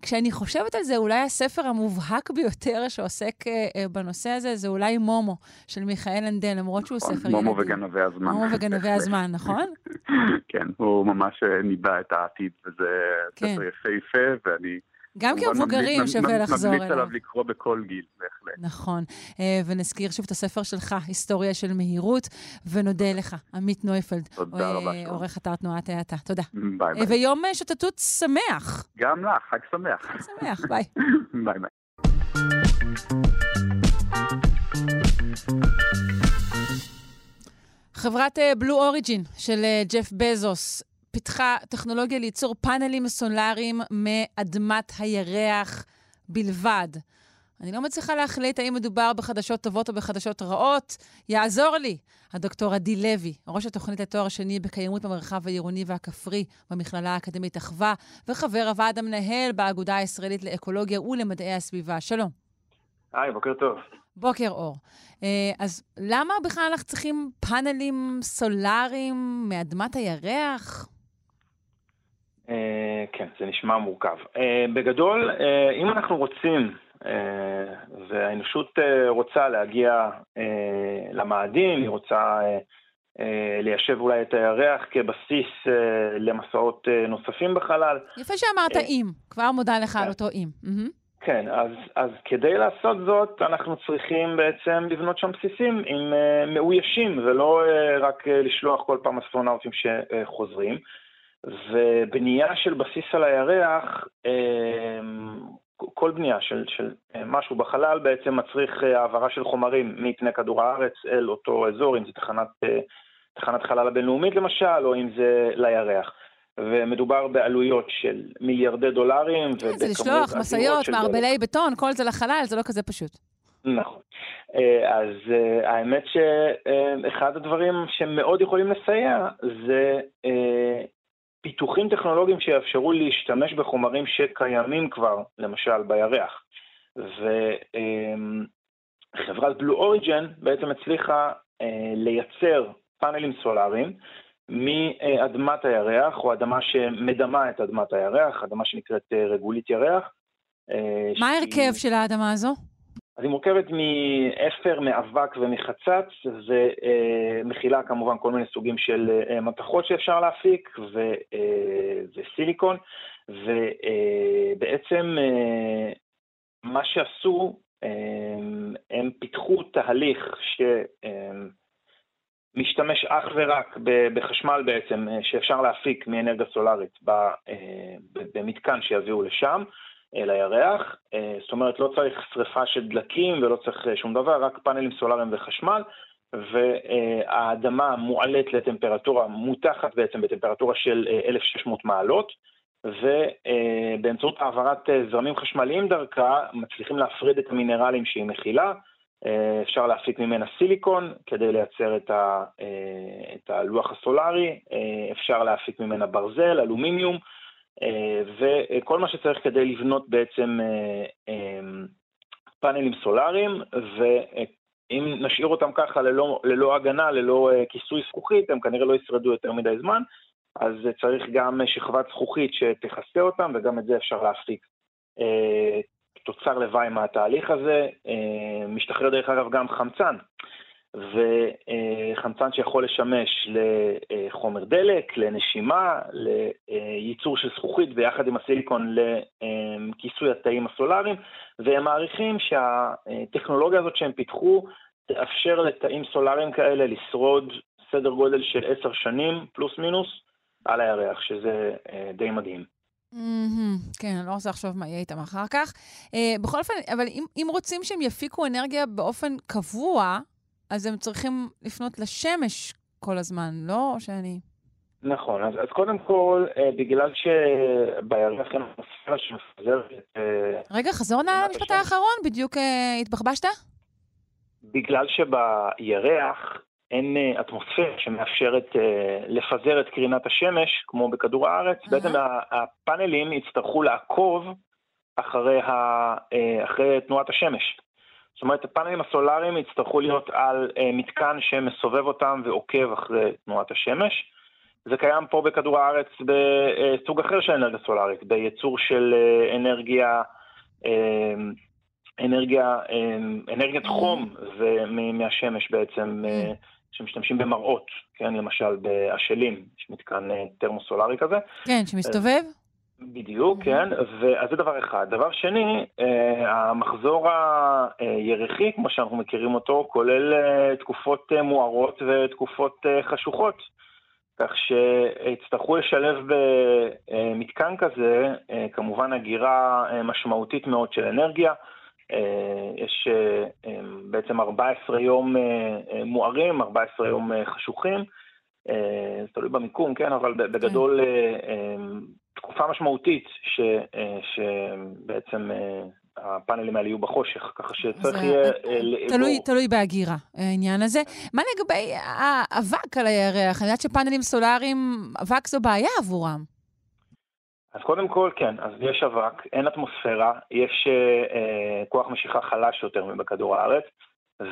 כשאני חושבת על זה, אולי הספר המובהק ביותר שעוסק uh, uh, בנושא הזה, זה אולי מומו של מיכאל אנדה, למרות שהוא נכון, ספר ילדים. מומו וגנבי הזמן. מומו וגנבי הזמן, נכון? כן, הוא ממש ניבא את העתיד, וזה כן. ספר יפהפה, ואני... גם כמבוגרים שווה לחזור אליו. ממליץ עליו לקרוא בכל גיל, בהחלט. נכון. ונזכיר שוב את הספר שלך, היסטוריה של מהירות, ונודה לך, עמית נויפלד. תודה רבה. עורך אתר תנועת האטה. תודה. ביי ביי. ויום שוטטות שמח. גם לך, חג שמח. חג שמח, ביי. ביי ביי. חברת בלו אוריג'ין של ג'ף בזוס פיתחה טכנולוגיה לייצור פאנלים סולאריים מאדמת הירח בלבד. אני לא מצליחה להחליט האם מדובר בחדשות טובות או בחדשות רעות. יעזור לי הדוקטור עדי לוי, ראש התוכנית לתואר שני בקיימות במרחב העירוני והכפרי במכללה האקדמית אחווה, וחבר הוועד המנהל באגודה הישראלית לאקולוגיה ולמדעי הסביבה. שלום. היי, בוקר טוב. בוקר אור. אז למה בכלל אנחנו צריכים פאנלים סולאריים מאדמת הירח? כן, זה נשמע מורכב. בגדול, אם אנחנו רוצים, והאנושות רוצה להגיע למאדים, היא רוצה ליישב אולי את הירח כבסיס למסעות נוספים בחלל. יפה שאמרת אם, כבר מודה לך על אותו אם. כן, אז, אז כדי לעשות זאת, אנחנו צריכים בעצם לבנות שם בסיסים עם uh, מאוישים, ולא uh, רק uh, לשלוח כל פעם אסטרונאוטים שחוזרים. ובנייה של בסיס על הירח, uh, כל בנייה של, של uh, משהו בחלל בעצם מצריך uh, העברה של חומרים מפני כדור הארץ אל אותו אזור, אם זה תחנת, uh, תחנת חלל הבינלאומית למשל, או אם זה לירח. ומדובר בעלויות של מיליארדי דולרים. כן, זה לשלוח משאיות, מערבלי בטון, כל זה לחלל, זה לא כזה פשוט. נכון. אז האמת שאחד הדברים שמאוד יכולים לסייע זה פיתוחים טכנולוגיים שיאפשרו להשתמש בחומרים שקיימים כבר, למשל בירח. וחברת בלו אוריג'ן בעצם הצליחה לייצר פאנלים סולאריים מאדמת הירח, או אדמה שמדמה את אדמת הירח, אדמה שנקראת רגולית ירח. מה ההרכב של האדמה הזו? אז היא מורכבת מאפר, מאבק ומחצץ, ומכילה כמובן כל מיני סוגים של מתכות שאפשר להפיק, ו, וסיליקון, ובעצם מה שעשו, הם פיתחו תהליך ש... משתמש אך ורק בחשמל בעצם, שאפשר להפיק מאנרגיה סולארית במתקן שיביאו לשם, לירח. זאת אומרת, לא צריך שריפה של דלקים ולא צריך שום דבר, רק פאנלים סולאריים וחשמל, והאדמה מועלית לטמפרטורה, מותחת בעצם בטמפרטורה של 1,600 מעלות, ובאמצעות העברת זרמים חשמליים דרכה מצליחים להפריד את המינרלים שהיא מכילה. אפשר להפיק ממנה סיליקון כדי לייצר את, ה, את הלוח הסולארי, אפשר להפיק ממנה ברזל, אלומיניום, וכל מה שצריך כדי לבנות בעצם פאנלים סולאריים, ואם נשאיר אותם ככה ללא, ללא הגנה, ללא כיסוי זכוכית, הם כנראה לא ישרדו יותר מדי זמן, אז צריך גם שכבת זכוכית שתכסה אותם, וגם את זה אפשר להפיק. תוצר לוואי מהתהליך הזה, משתחרר דרך אגב גם חמצן, וחמצן שיכול לשמש לחומר דלק, לנשימה, לייצור של זכוכית ביחד עם הסיליקון לכיסוי התאים הסולאריים, והם מעריכים שהטכנולוגיה הזאת שהם פיתחו תאפשר לתאים סולאריים כאלה לשרוד סדר גודל של עשר שנים פלוס מינוס על הירח, שזה די מדהים. כן, אני לא רוצה לחשוב מה יהיה איתם אחר כך. בכל אופן, אבל אם רוצים שהם יפיקו אנרגיה באופן קבוע, אז הם צריכים לפנות לשמש כל הזמן, לא שאני... נכון, אז, אז קודם כל, אה, בגלל שבירח אין אטמוספירה שמפזרת... אה, רגע, חזור נא למשפט האחרון, בדיוק אה, התבחבשת? בגלל שבירח אין אה, אטמוספירה שמאפשרת אה, לפזר את קרינת השמש, כמו בכדור הארץ, uh-huh. בעצם הפאנלים יצטרכו לעקוב אחרי, ה, אה, אחרי תנועת השמש. זאת אומרת, הפאנלים הסולאריים יצטרכו להיות על מתקן שמסובב אותם ועוקב אחרי תנועת השמש. זה קיים פה בכדור הארץ בסוג אחר של אנרגיה סולארית, בייצור של אנרגיה, אנרגיה, אנרגיית חום מהשמש בעצם. שמשתמשים במראות, כן, למשל באשלים, יש מתקן טרמוסולרי כזה. כן, שמסתובב? בדיוק, כן, אז זה דבר אחד. דבר שני, המחזור הירחי, כמו שאנחנו מכירים אותו, כולל תקופות מוארות ותקופות חשוכות. כך שיצטרכו לשלב במתקן כזה, כמובן הגירה משמעותית מאוד של אנרגיה. אה, יש אה, אה, בעצם 14 יום מוארים, 14 יום חשוכים, זה תלוי במיקום, כן, אבל בגדול תקופה משמעותית ש, שבעצם הפאנלים האלה יהיו בחושך, ככה שצריך יהיה... תלוי, תלוי בהגירה, העניין הזה. מה לגבי האבק על הירח? אני יודעת שפאנלים סולאריים, אבק זו בעיה עבורם. אז קודם כל, כן, אז יש אבק, אין אטמוספירה, יש אה, אה, כוח משיכה חלש יותר מבכדור הארץ,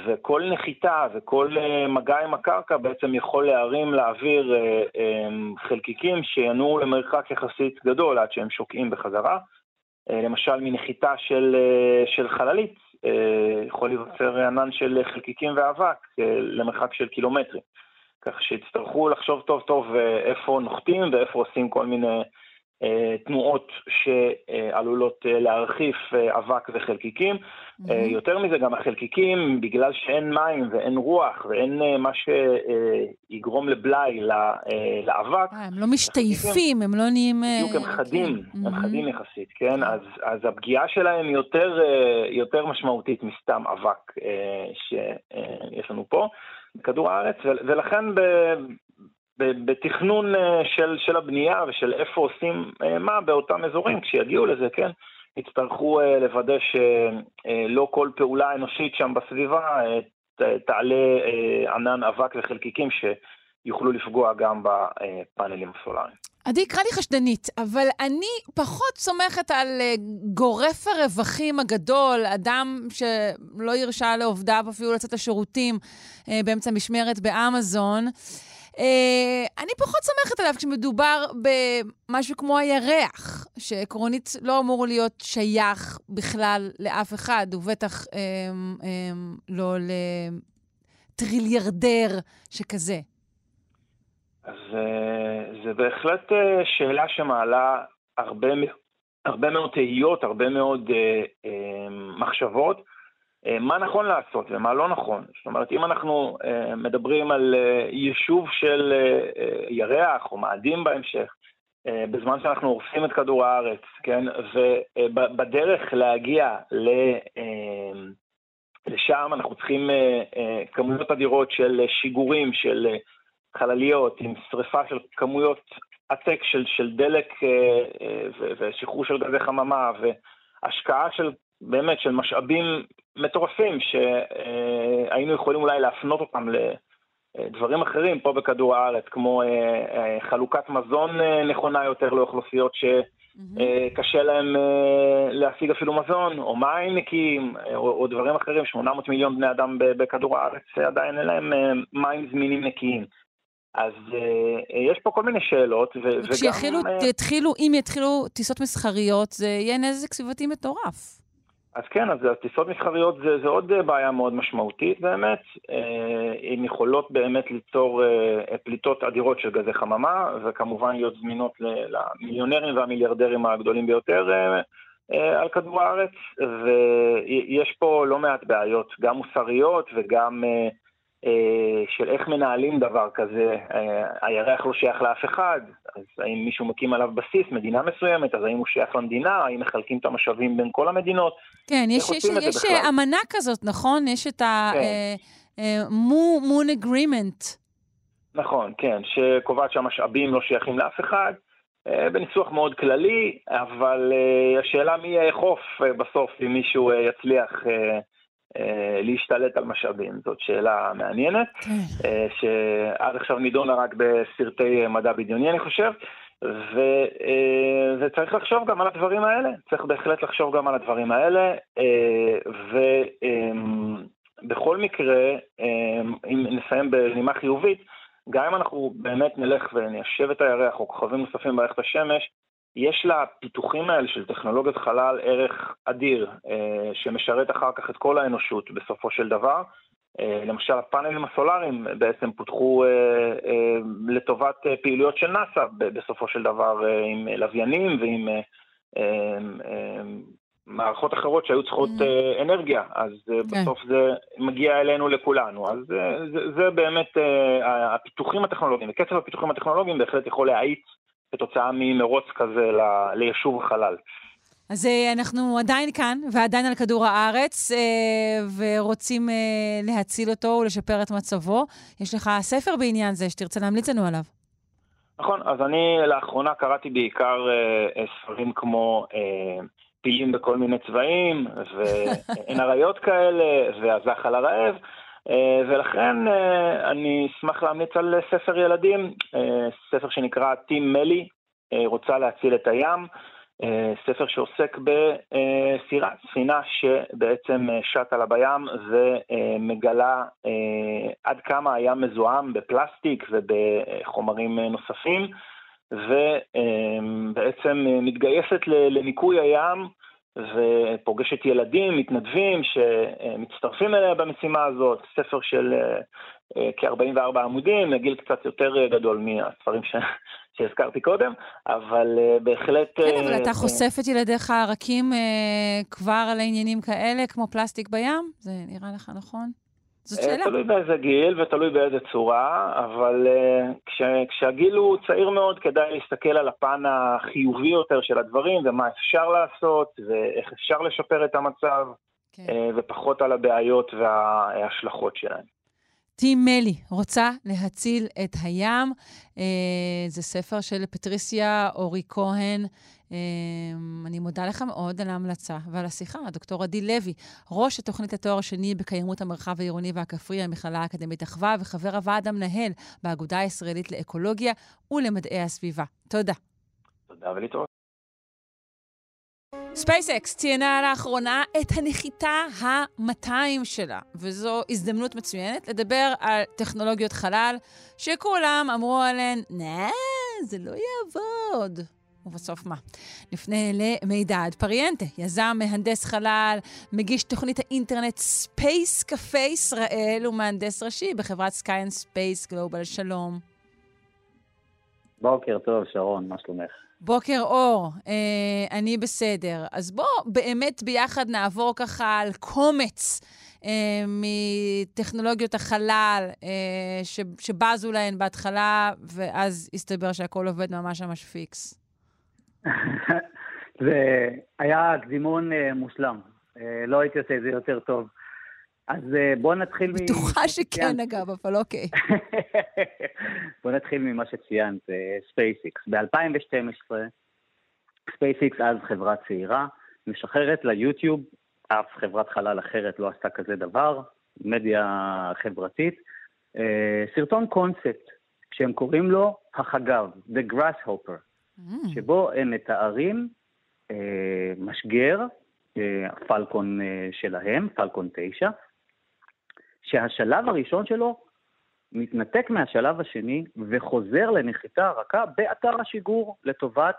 וכל נחיתה וכל אה, מגע עם הקרקע בעצם יכול להרים לאוויר אה, אה, חלקיקים שינועו למרחק יחסית גדול עד שהם שוקעים בחזרה. למשל, מנחיתה של, של חללית יכול להיווצר ענן של חלקיקים ואבק למרחק של קילומטרים. כך שיצטרכו לחשוב טוב טוב איפה נוחתים ואיפה עושים כל מיני... אה, תנועות שעלולות אה, להרחיף אה, אבק וחלקיקים. Mm-hmm. יותר מזה, גם החלקיקים, בגלל שאין מים ואין רוח ואין מה שיגרום לבלאי לאבק. הם לא משתייפים, הם לא נהיים... בדיוק, הם חדים, כן. הם mm-hmm. חדים יחסית, כן? אז, אז הפגיעה שלהם יותר, יותר משמעותית מסתם אבק שיש לנו פה. בכדור הארץ, ולכן בתכנון אה, של, של הבנייה ושל איפה עושים אה, מה באותם אזורים, כשיגיעו לזה, כן, יצטרכו אה, לוודא שלא כל פעולה אנושית שם בסביבה תעלה ענן אבק וחלקיקים שיוכלו לפגוע גם בפאנלים הסולאריים. עדי, קרא לי חשדנית, אבל אני פחות סומכת על גורף הרווחים הגדול, אדם שלא ירשה לעובדיו אפילו לצאת לשירותים באמצע משמרת באמזון. אה, אני פחות סומכת עליו כשמדובר במשהו כמו הירח, שעקרונית לא אמור להיות שייך בכלל לאף אחד, ובטח אה, אה, לא לטריליארדר שכזה. אז זה בהחלט שאלה שמעלה הרבה, הרבה מאוד תהיות, הרבה מאוד מחשבות. אה, מה נכון לעשות ומה לא נכון. זאת אומרת, אם אנחנו אה, מדברים על אה, יישוב של ירח או מאדים בהמשך, בזמן שאנחנו הורסים את כדור הארץ, כן, ובדרך להגיע ל... לשם אנחנו צריכים כמויות אדירות של שיגורים, של חלליות, עם שריפה של כמויות עתק של, של דלק ושחרור של גזי חממה והשקעה של באמת של משאבים מטורפים שהיינו יכולים אולי להפנות אותם לדברים אחרים פה בכדור הארץ, כמו חלוקת מזון נכונה יותר לאוכלוסיות ש... קשה להם להשיג אפילו מזון, או מים נקיים, או, או דברים אחרים. 800 מיליון בני אדם בכדור הארץ עדיין אין להם מים זמינים נקיים. אז יש פה כל מיני שאלות, ו- וגם... כשיתחילו, אם יתחילו טיסות מסחריות, זה יהיה נזק סביבתי מטורף. אז כן, אז טיסות מסחריות זה, זה עוד בעיה מאוד משמעותית באמת. הן יכולות באמת ליצור פליטות אדירות של גזי חממה, וכמובן להיות זמינות למיליונרים והמיליארדרים הגדולים ביותר על כדור הארץ, ויש פה לא מעט בעיות, גם מוסריות וגם של איך מנהלים דבר כזה. הירח לא שייך לאף אחד, אז האם מישהו מקים עליו בסיס, מדינה מסוימת, אז האם הוא שייך למדינה, האם מחלקים את המשאבים בין כל המדינות? כן, יש, יש, יש אמנה כזאת, נכון? יש את ה-moon כן. agreement. נכון, כן, שקובעת שהמשאבים לא שייכים לאף אחד. בניסוח מאוד כללי, אבל השאלה מי יאכוף בסוף, אם מישהו יצליח להשתלט על משאבים. זאת שאלה מעניינת, כן. שעד עכשיו נידונה רק בסרטי מדע בדיוני, אני חושב. ו, וצריך לחשוב גם על הדברים האלה, צריך בהחלט לחשוב גם על הדברים האלה, ובכל מקרה, אם נסיים בנימה חיובית, גם אם אנחנו באמת נלך וניישב את הירח או כוכבים נוספים במערכת השמש, יש לפיתוחים האלה של טכנולוגיות חלל ערך אדיר, שמשרת אחר כך את כל האנושות בסופו של דבר. למשל, הפאנלים הסולאריים בעצם פותחו לטובת פעילויות של נאס"א בסופו של דבר עם לוויינים ועם מערכות אחרות שהיו צריכות mm-hmm. אנרגיה, אז כן. בסוף זה מגיע אלינו לכולנו. אז זה, זה באמת, הפיתוחים הטכנולוגיים, וקצב הפיתוחים הטכנולוגיים בהחלט יכול להאיץ כתוצאה ממרוץ כזה ל, ליישוב החלל. אז אנחנו עדיין כאן, ועדיין על כדור הארץ, ורוצים להציל אותו ולשפר את מצבו. יש לך ספר בעניין זה שתרצה להמליץ לנו עליו. נכון, אז אני לאחרונה קראתי בעיקר ספרים כמו פילים בכל מיני צבעים, ואין אריות כאלה, והזחל הרעב. ולכן אני אשמח להמליץ על ספר ילדים, ספר שנקרא טים מלי, רוצה להציל את הים, ספר שעוסק בסירה, ספינה שבעצם שטה לה בים ומגלה עד כמה הים מזוהם בפלסטיק ובחומרים נוספים, ובעצם מתגייסת לניקוי הים ופוגשת ילדים, מתנדבים שמצטרפים אליה במשימה הזאת, ספר של כ-44 עמודים, לגיל קצת יותר גדול מהספרים ש... שהזכרתי קודם, אבל בהחלט... כן, אבל אתה חושף את ילדיך הרכים כבר על העניינים כאלה, כמו פלסטיק בים? זה נראה לך נכון? זאת שאלה. תלוי באיזה גיל ותלוי באיזה צורה, אבל כש, כשהגיל הוא צעיר מאוד, כדאי להסתכל על הפן החיובי יותר של הדברים, ומה אפשר לעשות, ואיך אפשר לשפר את המצב, כן. ופחות על הבעיות וההשלכות שלהם. טים מלי, רוצה להציל את הים. זה ספר של פטריסיה אורי כהן. אני מודה לך מאוד על ההמלצה ועל השיחה, דוקטור עדי לוי, ראש התוכנית לתואר השני בקיימות המרחב העירוני והכפרי, המכללה האקדמית אחווה, וחבר הוועד המנהל באגודה הישראלית לאקולוגיה ולמדעי הסביבה. תודה. תודה ולהתראות. ספייסקס ציינה לאחרונה את הנחיתה ה-200 שלה, וזו הזדמנות מצוינת לדבר על טכנולוגיות חלל, שכולם אמרו עליהן, נה, זה לא יעבוד. ובסוף מה? נפנה למידד פריאנטה, יזם, מהנדס חלל, מגיש תוכנית האינטרנט ספייס קפה ישראל ומהנדס ראשי בחברת סקיי אנד ספייס גלובל. שלום. בוקר טוב, שרון, מה שלומך? בוקר אור, אה, אני בסדר. אז בוא באמת ביחד נעבור ככה על קומץ אה, מטכנולוגיות החלל אה, ש, שבזו להן בהתחלה, ואז הסתבר שהכל עובד ממש ממש פיקס. זה היה קדימון אה, מושלם. אה, לא הייתי עושה את זה יותר טוב. אז uh, בואו נתחיל... בטוחה שכן, אגב, אבל אוקיי. בואו נתחיל ממה שציינת, ספייסאקס. ב-2012, ספייסאקס אז חברה צעירה, משחררת ליוטיוב, אף חברת חלל אחרת לא עשתה כזה דבר, מדיה חברתית, סרטון קונספט, שהם קוראים לו החגב, The Grasshopper. שבו הם מתארים uh, משגר, הפלקון שלהם, פלקון 9, שהשלב הראשון שלו מתנתק מהשלב השני וחוזר לנחיתה רכה באתר השיגור לטובת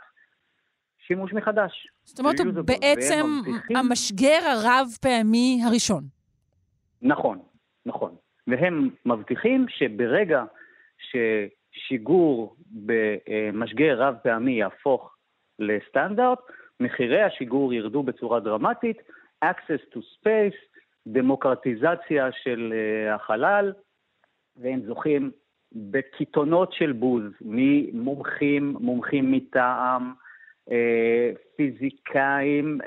שימוש מחדש. זאת אומרת, הוא בעצם מבטיחים... המשגר הרב-פעמי הראשון. נכון, נכון. והם מבטיחים שברגע ששיגור במשגר רב-פעמי יהפוך לסטנדרט, מחירי השיגור ירדו בצורה דרמטית, access to space, דמוקרטיזציה של uh, החלל, והם זוכים בקיתונות של בוז ממומחים, מומחים מטעם, uh, פיזיקאים, uh,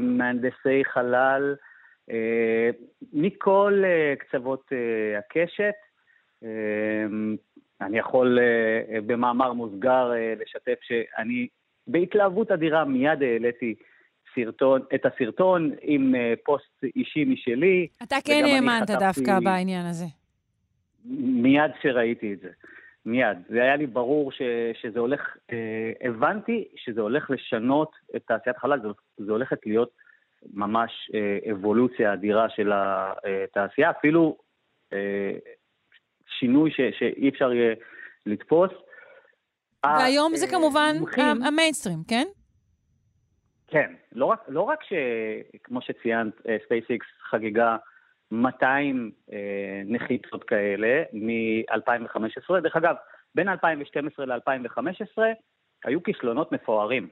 מהנדסי חלל, מכל קצוות הקשת. אני יכול uh, במאמר מוסגר uh, לשתף שאני בהתלהבות אדירה מיד העליתי סרטון, את הסרטון עם uh, פוסט אישי משלי. אתה כן האמנת דווקא בעניין הזה. מיד כשראיתי את זה. מיד. זה היה לי ברור ש, שזה הולך, uh, הבנתי שזה הולך לשנות את תעשיית החלל, זה, זה הולכת להיות ממש uh, אבולוציה אדירה של התעשייה, אפילו uh, שינוי ש, שאי אפשר יהיה לתפוס. והיום זה כמובן המיינסטרים, כן? כן, לא רק, לא רק שכמו שציינת, ספייסאקס חגגה 200 אה, נחיתות כאלה מ-2015. דרך אגב, בין 2012 ל-2015 היו כישלונות מפוארים.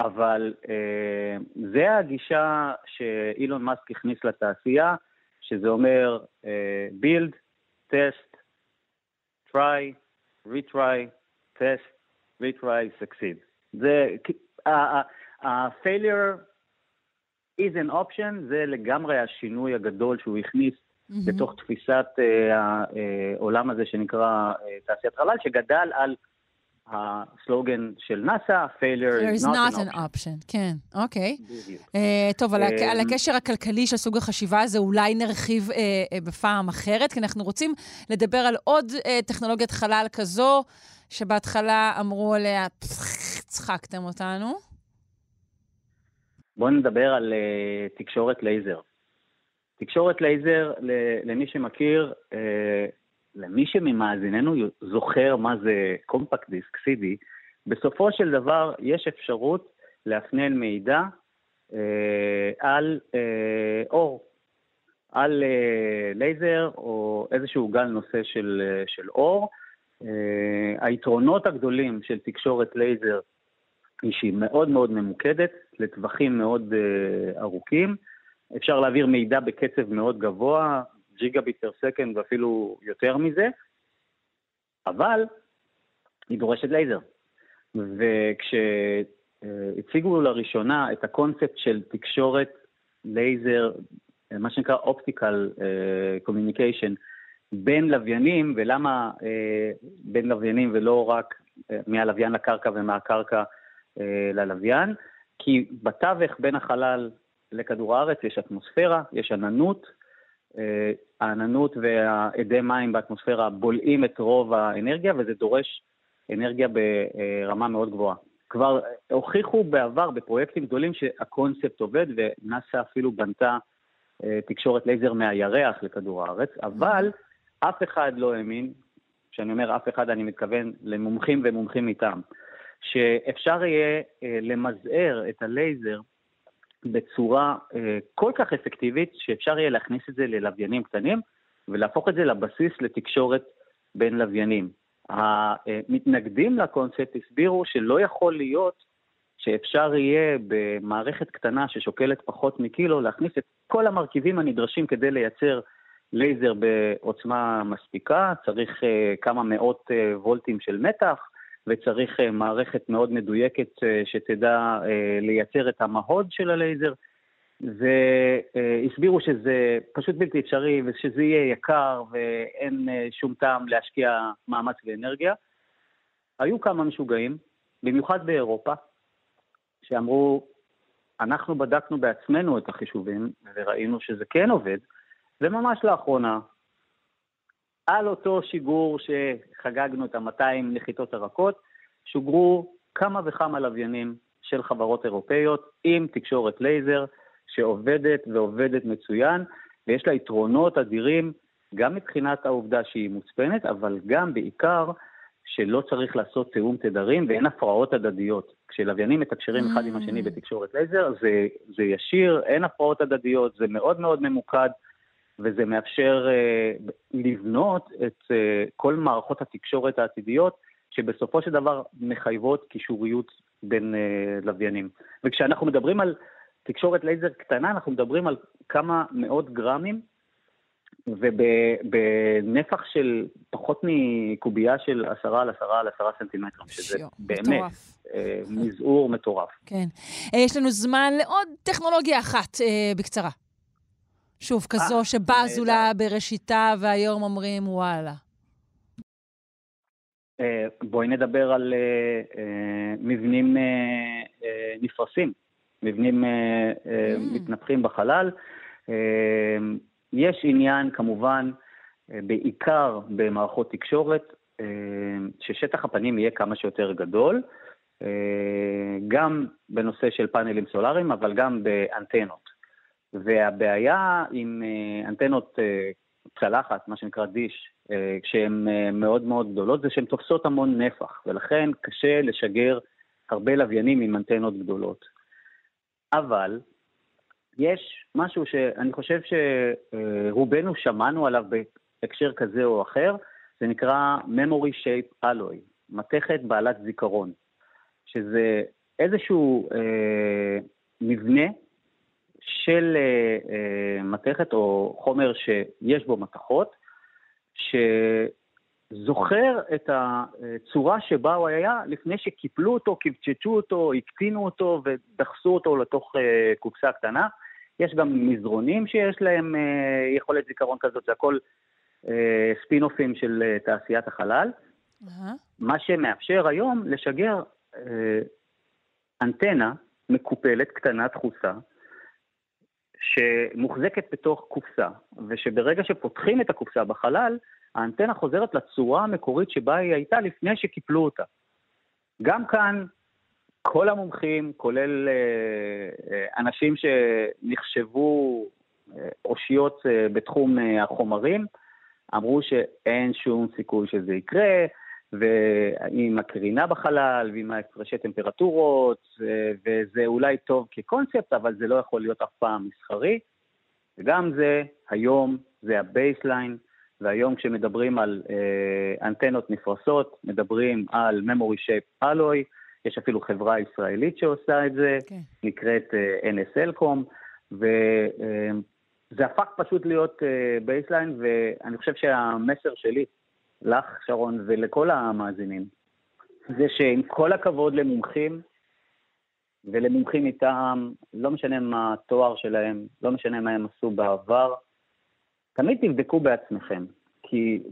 אבל אה, זה הגישה שאילון מאסק הכניס לתעשייה, שזה אומר אה, build, test, try, retry, test, retry, succeed. זה, ה-failure is an option, זה לגמרי השינוי הגדול שהוא הכניס mm-hmm. בתוך תפיסת uh, העולם הזה שנקרא uh, תעשיית חלל, שגדל על הסלוגן של נאסא, failure is not, not an, option. option. כן, אוקיי. Uh, טוב, על, um, על הקשר הכלכלי של סוג החשיבה הזה אולי נרחיב uh, uh, בפעם אחרת, כי אנחנו רוצים לדבר על עוד uh, טכנולוגיית חלל כזו, שבהתחלה אמרו עליה, צחקתם אותנו. בואו נדבר על uh, תקשורת לייזר. תקשורת לייזר, למי שמכיר, uh, למי שממאזינינו זוכר מה זה compact disc, CD, בסופו של דבר יש אפשרות לאפנן מידע uh, על uh, אור, על uh, לייזר או איזשהו גל נושא של, uh, של אור. Uh, היתרונות הגדולים של תקשורת לייזר היא שהיא מאוד מאוד ממוקדת, לטווחים מאוד uh, ארוכים. אפשר להעביר מידע בקצב מאוד גבוה, gigabit per second ואפילו יותר מזה, אבל היא דורשת לייזר. וכשהציגו לראשונה את הקונספט של תקשורת לייזר, מה שנקרא optical communication, בין לוויינים, ולמה uh, בין לוויינים ולא רק uh, מהלוויין לקרקע ומהקרקע אה, ללוויין, כי בתווך בין החלל לכדור הארץ יש אטמוספירה, יש עננות, אה, העננות והאדי מים באטמוספירה בולעים את רוב האנרגיה, וזה דורש אנרגיה ברמה מאוד גבוהה. כבר הוכיחו בעבר בפרויקטים גדולים שהקונספט עובד, ונאס"א אפילו בנתה אה, תקשורת לייזר מהירח לכדור הארץ, אבל אף אחד לא האמין, כשאני אומר אף אחד אני מתכוון למומחים ומומחים מטעם, שאפשר יהיה אה, למזער את הלייזר בצורה אה, כל כך אפקטיבית, שאפשר יהיה להכניס את זה ללוויינים קטנים ולהפוך את זה לבסיס לתקשורת בין לוויינים. המתנגדים לקונספט הסבירו שלא יכול להיות שאפשר יהיה במערכת קטנה ששוקלת פחות מקילו להכניס את כל המרכיבים הנדרשים כדי לייצר לייזר בעוצמה מספיקה, צריך uh, כמה מאות uh, וולטים של מתח, וצריך uh, מערכת מאוד מדויקת uh, שתדע uh, לייצר את המהוד של הלייזר. והסבירו שזה פשוט בלתי אפשרי ושזה יהיה יקר ואין אה, שום טעם להשקיע מאמץ ואנרגיה. היו כמה משוגעים, במיוחד באירופה, שאמרו, אנחנו בדקנו בעצמנו את החישובים וראינו שזה כן עובד, וממש לאחרונה, על אותו שיגור שחגגנו את ה-200 נחיתות הרכות, שוגרו כמה וכמה לוויינים של חברות אירופאיות עם תקשורת לייזר שעובדת ועובדת מצוין, ויש לה יתרונות אדירים גם מבחינת העובדה שהיא מוצפנת, אבל גם בעיקר שלא צריך לעשות תיאום תדרים ואין הפרעות הדדיות. כשלוויינים מתקשרים אחד עם השני mm. בתקשורת לייזר, זה, זה ישיר, אין הפרעות הדדיות, זה מאוד מאוד ממוקד, וזה מאפשר uh, לבנות את uh, כל מערכות התקשורת העתידיות, שבסופו של דבר מחייבות קישוריות בין uh, לוויינים. וכשאנחנו מדברים על תקשורת לייזר קטנה, אנחנו מדברים על כמה מאות גרמים, ובנפח של פחות מקובייה של עשרה על עשרה על עשרה סנטימטרים, שזה שיו, באמת מטורף. אה, מזעור מטורף. כן. אה, יש לנו זמן לעוד טכנולוגיה אחת, אה, בקצרה. שוב, כזו אה, שבזו לה בראשיתה והיום אומרים וואלה. אה, בואי נדבר על אה, מבנים נפרסים. מבנים mm. מתנפחים בחלל. יש עניין כמובן בעיקר במערכות תקשורת, ששטח הפנים יהיה כמה שיותר גדול, גם בנושא של פאנלים סולאריים, אבל גם באנטנות. והבעיה עם אנטנות צלחת, מה שנקרא דיש, כשהן מאוד מאוד גדולות, זה שהן תופסות המון נפח, ולכן קשה לשגר הרבה לוויינים עם אנטנות גדולות. אבל יש משהו שאני חושב שרובנו שמענו עליו בהקשר כזה או אחר, זה נקרא memory shape alloy, מתכת בעלת זיכרון, שזה איזשהו אה, מבנה של אה, אה, מתכת או חומר שיש בו מתכות, ש... זוכר את הצורה שבה הוא היה לפני שקיפלו אותו, קבצ'צ'ו אותו, הקטינו אותו ודחסו אותו לתוך אה, קופסה קטנה. יש גם מזרונים שיש להם יכולת זיכרון כזאת, זה הכל ספינופים של תעשיית החלל. Uh-huh. מה שמאפשר היום לשגר אנטנה מקופלת, קטנה, דחוסה, שמוחזקת בתוך קופסה, ושברגע שפותחים את הקופסה בחלל, האנטנה חוזרת לצורה המקורית שבה היא הייתה לפני שקיפלו אותה. גם כאן, כל המומחים, כולל אה, אה, אנשים שנחשבו אה, אושיות בתחום החומרים, אמרו שאין שום סיכוי שזה יקרה, ועם הקרינה בחלל, ועם ההפרשי טמפרטורות, וזה אולי טוב כקונספט, אבל זה לא יכול להיות אף פעם מסחרי. וגם זה, היום, זה ה baseline, והיום כשמדברים על אה, אנטנות נפרסות, מדברים על memory shape alloy, יש אפילו חברה ישראלית שעושה את זה, okay. כן. נקראת אה, NSLComm, וזה אה, הפך פשוט להיות baseline, אה, ואני חושב שהמסר שלי לך, שרון, ולכל המאזינים, זה שעם כל הכבוד למומחים, ולמומחים מטעם, לא משנה מה התואר שלהם, לא משנה מה הם עשו בעבר, תמיד תבדקו בעצמכם, כי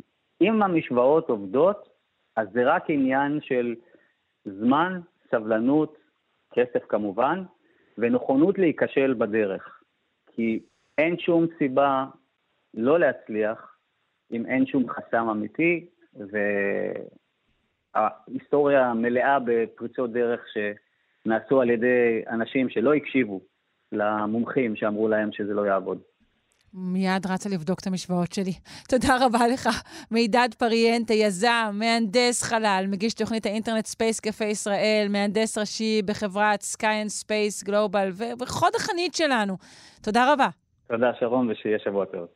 אם המשוואות עובדות, אז זה רק עניין של זמן, סבלנות, כסף כמובן, ונכונות להיכשל בדרך. כי אין שום סיבה לא להצליח אם אין שום חסם אמיתי, וההיסטוריה מלאה בפריצות דרך שנעשו על ידי אנשים שלא הקשיבו למומחים שאמרו להם שזה לא יעבוד. מיד רצה לבדוק את המשוואות שלי. תודה רבה לך. מידד פריאנטה, יזם, מהנדס חלל, מגיש תוכנית האינטרנט Space Café Israel, מהנדס ראשי בחברת Sky and Space Global, וחוד החנית שלנו. תודה רבה. תודה, שרון, ושיהיה שבוע טוב.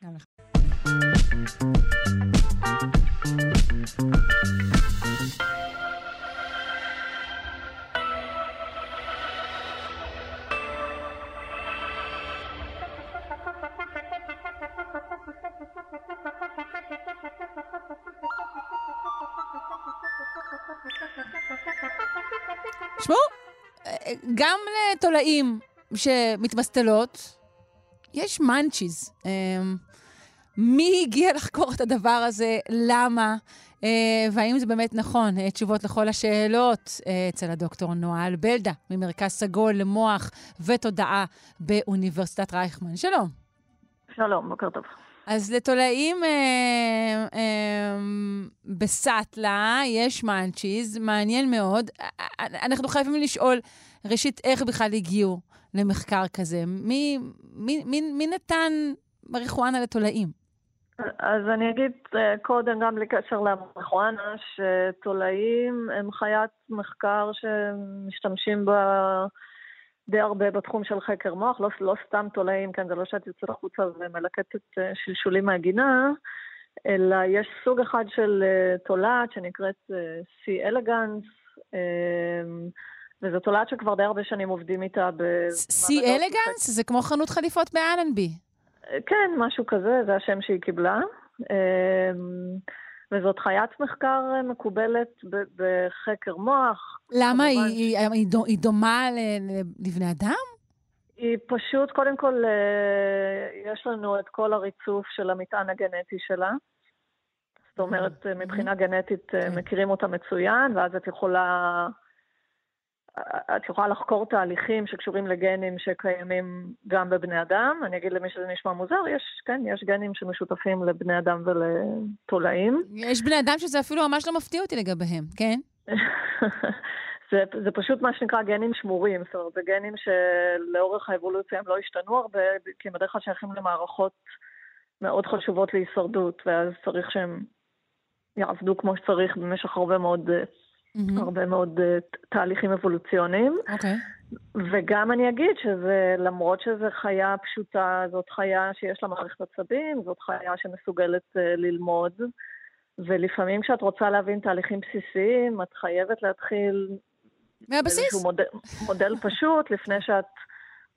תשמעו, גם לתולעים שמתמסטלות, יש מאנצ'יז. מי הגיע לחקור את הדבר הזה? למה? אה, והאם זה באמת נכון? אה, תשובות לכל השאלות אה, אצל הדוקטור נועה אלבלדה, ממרכז סגול למוח ותודעה באוניברסיטת רייכמן. שלום. שלום, בוקר טוב. אז לתולעים אה, אה, בסאטלה יש מאנצ'יז, מעניין מאוד. אנחנו חייבים לשאול, ראשית, איך בכלל הגיעו למחקר כזה? מי, מי, מי, מי נתן מריחואנה לתולעים? אז אני אגיד אה, קודם, גם בלי קשר למריחואנה, שתולעים הם חיית מחקר שמשתמשים בה די הרבה בתחום של חקר מוח, לא, לא סתם תולעים, כן, זה לא שאת יוצאת החוצה ומלקטת אה, שלשולים מהגינה, אלא יש סוג אחד של אה, תולעת שנקראת C. אלגנס, וזו תולעת שכבר די הרבה שנים עובדים איתה. C. אלגנס? זה כמו חנות חליפות באלנבי. כן, משהו כזה, זה השם שהיא קיבלה. אמ, וזאת חיית מחקר מקובלת בחקר מוח. למה? היא, היא, היא דומה לבני אדם? היא פשוט, קודם כל, אה, יש לנו את כל הריצוף של המטען הגנטי שלה. זאת אומרת, מבחינה גנטית אה, כן. מכירים אותה מצוין, ואז את יכולה את יכולה לחקור תהליכים שקשורים לגנים שקיימים גם בבני אדם. אני אגיד למי שזה נשמע מוזר, יש, כן, יש גנים שמשותפים לבני אדם ולתולעים. יש בני אדם שזה אפילו ממש לא מפתיע אותי לגביהם, כן? זה, זה פשוט מה שנקרא גנים שמורים, זאת אומרת, זה גנים שלאורך האבולוציה הם לא השתנו הרבה, כי הם בדרך כלל שייכים למערכות מאוד חשובות להישרדות, ואז צריך שהם יעבדו כמו שצריך במשך הרבה מאוד mm-hmm. הרבה מאוד uh, תהליכים אבולוציוניים. אוקיי. Okay. וגם אני אגיד שזה, למרות שזו חיה פשוטה, זאת חיה שיש לה מערכת עצבים, זאת חיה שמסוגלת uh, ללמוד, ולפעמים כשאת רוצה להבין תהליכים בסיסיים, את חייבת להתחיל... מהבסיס. איזשהו מודל, מודל פשוט, לפני שאת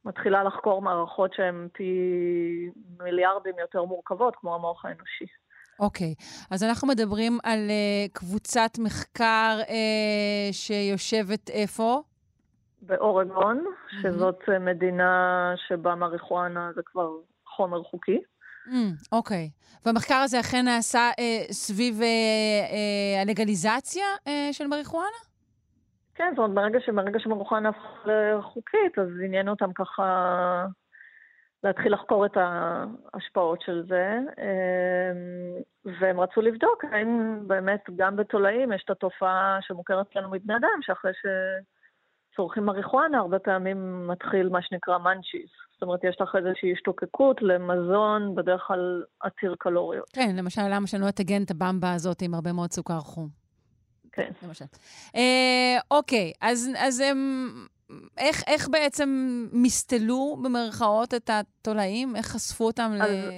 מתחילה לחקור מערכות שהן פי מיליארדים יותר מורכבות, כמו המוח האנושי. אוקיי, אז אנחנו מדברים על uh, קבוצת מחקר uh, שיושבת איפה? באורגון, mm-hmm. שזאת uh, מדינה שבה מריחואנה זה כבר חומר חוקי. Mm, אוקיי. והמחקר הזה אכן נעשה uh, סביב uh, uh, הלגליזציה uh, של מריחואנה? כן, זאת אומרת, ברגע, שברגע שמריחואנה הפכה לחוקית, אז עניין אותם ככה להתחיל לחקור את ההשפעות של זה, אמ, והם רצו לבדוק האם באמת גם בתולעים יש את התופעה שמוכרת לנו מבני אדם, שאחרי שצורכים מריחואנה, הרבה פעמים מתחיל מה שנקרא מאנצ'יז. זאת אומרת, יש לך איזושהי השתוקקות למזון, בדרך כלל עתיר קלוריות. כן, למשל, למה שלא תגן את הבמבה הזאת עם הרבה מאוד סוכר חום? כן. למשל. אה, אוקיי, אז, אז הם... איך, איך בעצם מסתלו במרכאות את התולעים? איך חשפו אותם אז, ל...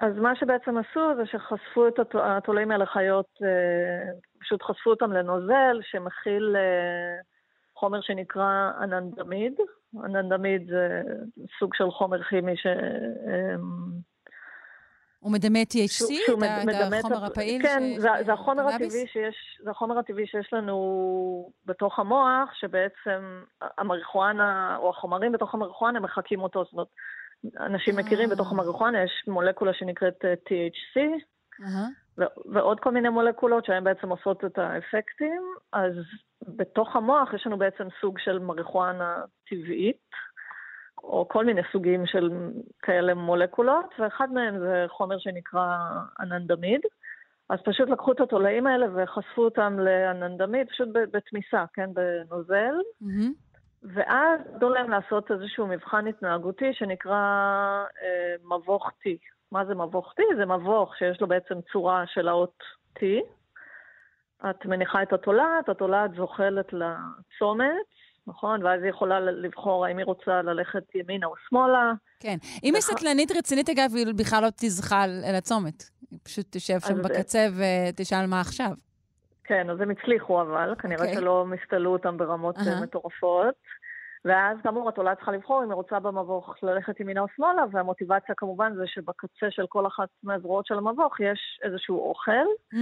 אז מה שבעצם עשו זה שחשפו את התולעים האלה חיות, אה, פשוט חשפו אותם לנוזל שמכיל אה, חומר שנקרא אננדמיד. אננדמיד זה סוג של חומר כימי ש... אה, הוא מדמה THC, את החומר הפעיל? כן, ש... זה, זה, החומר הטבעי שיש, זה החומר הטבעי שיש לנו בתוך המוח, שבעצם המריחואנה, או החומרים בתוך המריחואנה מחקים אותו. זאת אומרת, אנשים מכירים, בתוך המריחואנה יש מולקולה שנקראת אה, THC, ו- ועוד כל מיני מולקולות שהן בעצם עושות את האפקטים, אז בתוך המוח יש לנו בעצם סוג של מריחואנה טבעית. או כל מיני סוגים של כאלה מולקולות, ואחד מהם זה חומר שנקרא אננדמיד. אז פשוט לקחו את התולעים האלה וחשפו אותם לאננדמיד, פשוט בתמיסה, כן, בנוזל. Mm-hmm. ואז נתנו להם לעשות איזשהו מבחן התנהגותי שנקרא אה, מבוך T. מה זה מבוך T? זה מבוך שיש לו בעצם צורה של האות T. את מניחה את התולעת, התולעת זוחלת לצומת, נכון? ואז היא יכולה לבחור האם היא רוצה ללכת ימינה או שמאלה. כן. אם היא סטלנית רצינית, אגב, היא בכלל לא תזחל אל הצומת. היא פשוט תשב שם בקצה ותשאל מה עכשיו. כן, אז הם הצליחו אבל, כנראה okay. אוקיי. שלא מסתלו אותם ברמות uh-huh. מטורפות. ואז כאמור התולעת צריכה לבחור אם היא רוצה במבוך ללכת ימינה או שמאלה, והמוטיבציה כמובן זה שבקצה של כל אחת מהזרועות של המבוך יש איזשהו אוכל. Mm.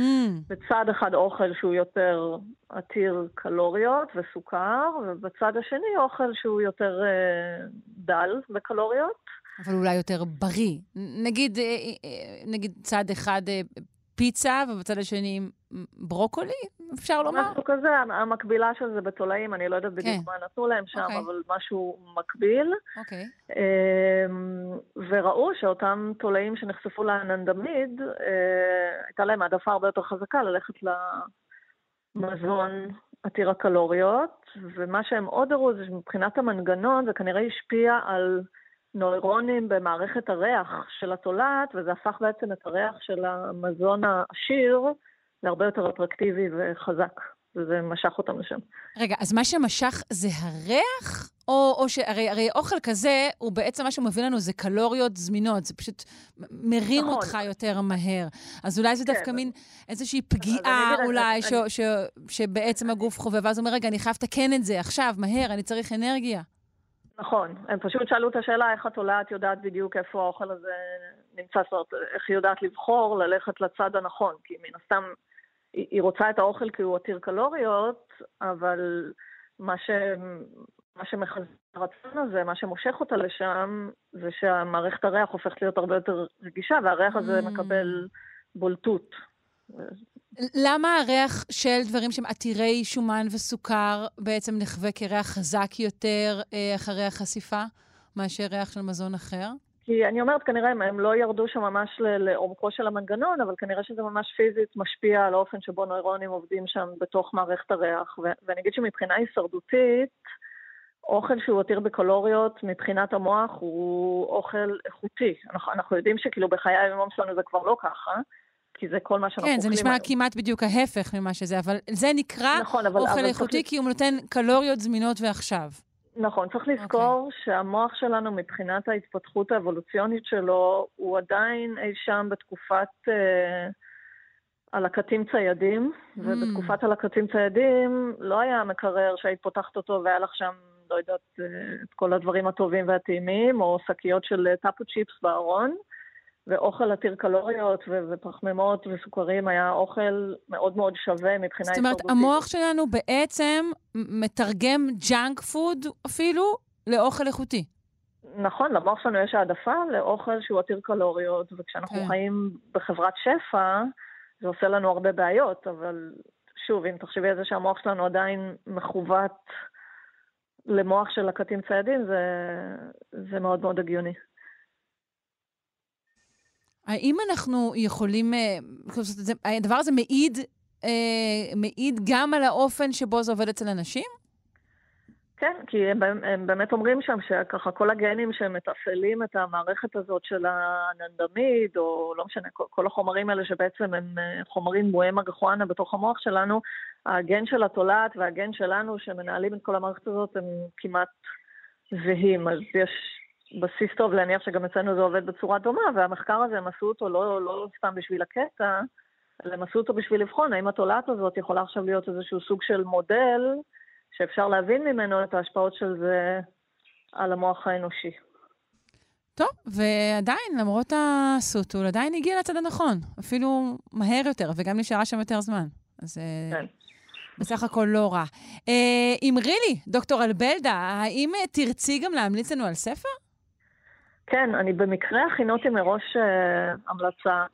בצד אחד אוכל שהוא יותר עתיר קלוריות וסוכר, ובצד השני אוכל שהוא יותר אה, דל בקלוריות. אבל אולי יותר בריא. נגיד, נגיד צד אחד פיצה, ובצד השני ברוקולי, אפשר לומר? משהו כזה, המקבילה של זה בתולעים, אני לא יודעת בדיוק כן. מה נתנו להם שם, okay. אוקיי. אבל משהו מקביל. אוקיי. Okay. אמ, וראו שאותם תולעים שנחשפו לאננדמיד, אה, הייתה להם העדפה הרבה יותר חזקה ללכת למזון עתיר הקלוריות, ומה שהם עוד הראו זה שמבחינת המנגנון זה כנראה השפיע על... נוירונים במערכת הריח של התולעת, וזה הפך בעצם את הריח של המזון העשיר להרבה יותר אטרקטיבי וחזק, וזה משך אותם לשם. רגע, אז מה שמשך זה הריח? או, או שהרי הרי אוכל כזה, הוא בעצם מה שמביא לנו זה קלוריות זמינות, זה פשוט מרים נכון. אותך יותר מהר. אז אולי זה כן. דווקא מין איזושהי פגיעה אולי, ש, אני... ש, ש, שבעצם הגוף חווה, ואז הוא אומר, רגע, אני חייב לתקן את זה עכשיו, מהר, אני צריך אנרגיה. נכון, הם פשוט שאלו את השאלה איך התולעת יודעת בדיוק איפה האוכל הזה נמצא, זאת אומרת, איך היא יודעת לבחור ללכת לצד הנכון, כי מן הסתם היא, היא רוצה את האוכל כי הוא עתיר קלוריות, אבל מה, ש, מה שמחזק את הרצון הזה, מה שמושך אותה לשם, זה שהמערכת הריח הופכת להיות הרבה יותר רגישה, והריח הזה mm. מקבל בולטות. למה הריח של דברים שהם עתירי שומן וסוכר בעצם נחווה כריח חזק יותר אה, אחרי החשיפה מאשר ריח של מזון אחר? כי אני אומרת, כנראה הם, הם לא ירדו שם ממש לעומקו של המנגנון, אבל כנראה שזה ממש פיזית משפיע על האופן שבו נוירונים עובדים שם בתוך מערכת הריח. ו- ואני אגיד שמבחינה הישרדותית, אוכל שהוא עתיר בקלוריות מבחינת המוח הוא אוכל איכותי. אנחנו, אנחנו יודעים שכאילו בחיי היום שלנו זה כבר לא ככה. כי זה כל מה שאנחנו אוכלים כן, זה נשמע היום. כמעט בדיוק ההפך ממה שזה, אבל זה נקרא נכון, אבל, אוכל אבל איכותי, כי הוא נותן קלוריות זמינות ועכשיו. נכון, צריך לזכור okay. אוקיי. שהמוח שלנו, מבחינת ההתפתחות האבולוציונית שלו, הוא עדיין אי שם בתקופת אה, הלקטים ציידים, mm. ובתקופת הלקטים ציידים לא היה מקרר שהיית פותחת אותו והיה לך שם, לא יודעת, אה, את כל הדברים הטובים והטעימים, או שקיות של טאפו צ'יפס בארון. ואוכל עתיר קלוריות ופחמימות וסוכרים היה אוכל מאוד מאוד שווה מבחינה זאת אומרת, המוח שלנו בעצם מתרגם ג'אנק פוד אפילו לאוכל איכותי. נכון, למוח שלנו יש העדפה לאוכל שהוא עתיר קלוריות, וכשאנחנו כן. חיים בחברת שפע, זה עושה לנו הרבה בעיות, אבל שוב, אם תחשבי על זה שהמוח שלנו עדיין מכוון למוח של לקטים ציידים, זה, זה מאוד מאוד הגיוני. האם אנחנו יכולים, אה, הדבר הזה מעיד, אה, מעיד גם על האופן שבו זה עובד אצל אנשים? כן, כי הם, הם באמת אומרים שם שככה כל הגנים שמתפעלים את המערכת הזאת של הננדמיד, או לא משנה, כל, כל החומרים האלה שבעצם הם אה, חומרים דמויי מגחואנה בתוך המוח שלנו, הגן של התולעת והגן שלנו שמנהלים את כל המערכת הזאת הם כמעט זהים. אז יש בסיס טוב להניח שגם אצלנו זה עובד בצורה דומה, והמחקר הזה, הם עשו אותו לא, לא סתם בשביל הקטע, אלא הם עשו אותו בשביל לבחון האם התולעת הזאת יכולה עכשיו להיות איזשהו סוג של מודל שאפשר להבין ממנו את ההשפעות של זה על המוח האנושי. טוב, ועדיין, למרות הסוטול, עדיין הגיע לצד הנכון, אפילו מהר יותר, וגם נשארה שם יותר זמן. אז אה, כן. בסך הכל לא רע. אה, אמרי לי, דוקטור אלבלדה, האם תרצי גם להמליץ לנו על ספר? כן, אני במקרה הכינותי מראש uh, המלצה.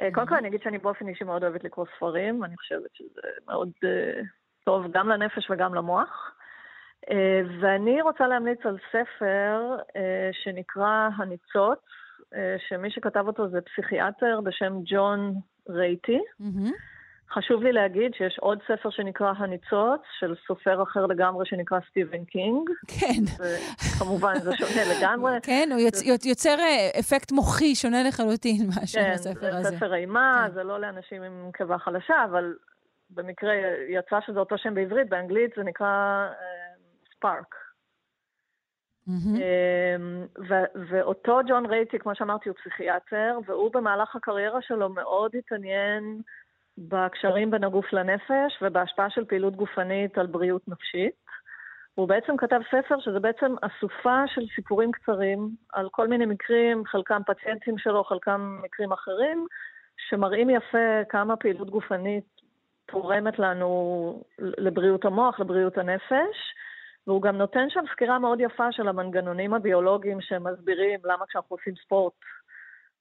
Uh, קודם כל אני אגיד שאני באופן אישי מאוד אוהבת לקרוא ספרים, אני חושבת שזה מאוד uh, טוב גם לנפש וגם למוח. Uh, ואני רוצה להמליץ על ספר uh, שנקרא הניצוץ, uh, שמי שכתב אותו זה פסיכיאטר בשם ג'ון רייטי. Mm-hmm. חשוב לי להגיד שיש עוד ספר שנקרא הניצוץ, של סופר אחר לגמרי שנקרא סטיבן קינג. כן. כמובן, זה שונה לגמרי. כן, הוא יוצ... זה... יוצר אה, אפקט מוחי שונה לחלוטין מאשר כן, הספר הזה. כן, זה ספר אימה, כן. זה לא לאנשים עם קיבה חלשה, אבל במקרה יצא שזה אותו שם בעברית, באנגלית זה נקרא Spark. Uh, Mm-hmm. ואותו ג'ון רייטי, כמו שאמרתי, הוא פסיכיאטר, והוא במהלך הקריירה שלו מאוד התעניין בקשרים בין הגוף לנפש ובהשפעה של פעילות גופנית על בריאות נפשית. הוא בעצם כתב ספר שזה בעצם אסופה של סיפורים קצרים על כל מיני מקרים, חלקם פציינטים שלו, חלקם מקרים אחרים, שמראים יפה כמה פעילות גופנית תורמת לנו לבריאות המוח, לבריאות הנפש, והוא גם נותן שם סקירה מאוד יפה של המנגנונים הביולוגיים שמסבירים למה כשאנחנו עושים ספורט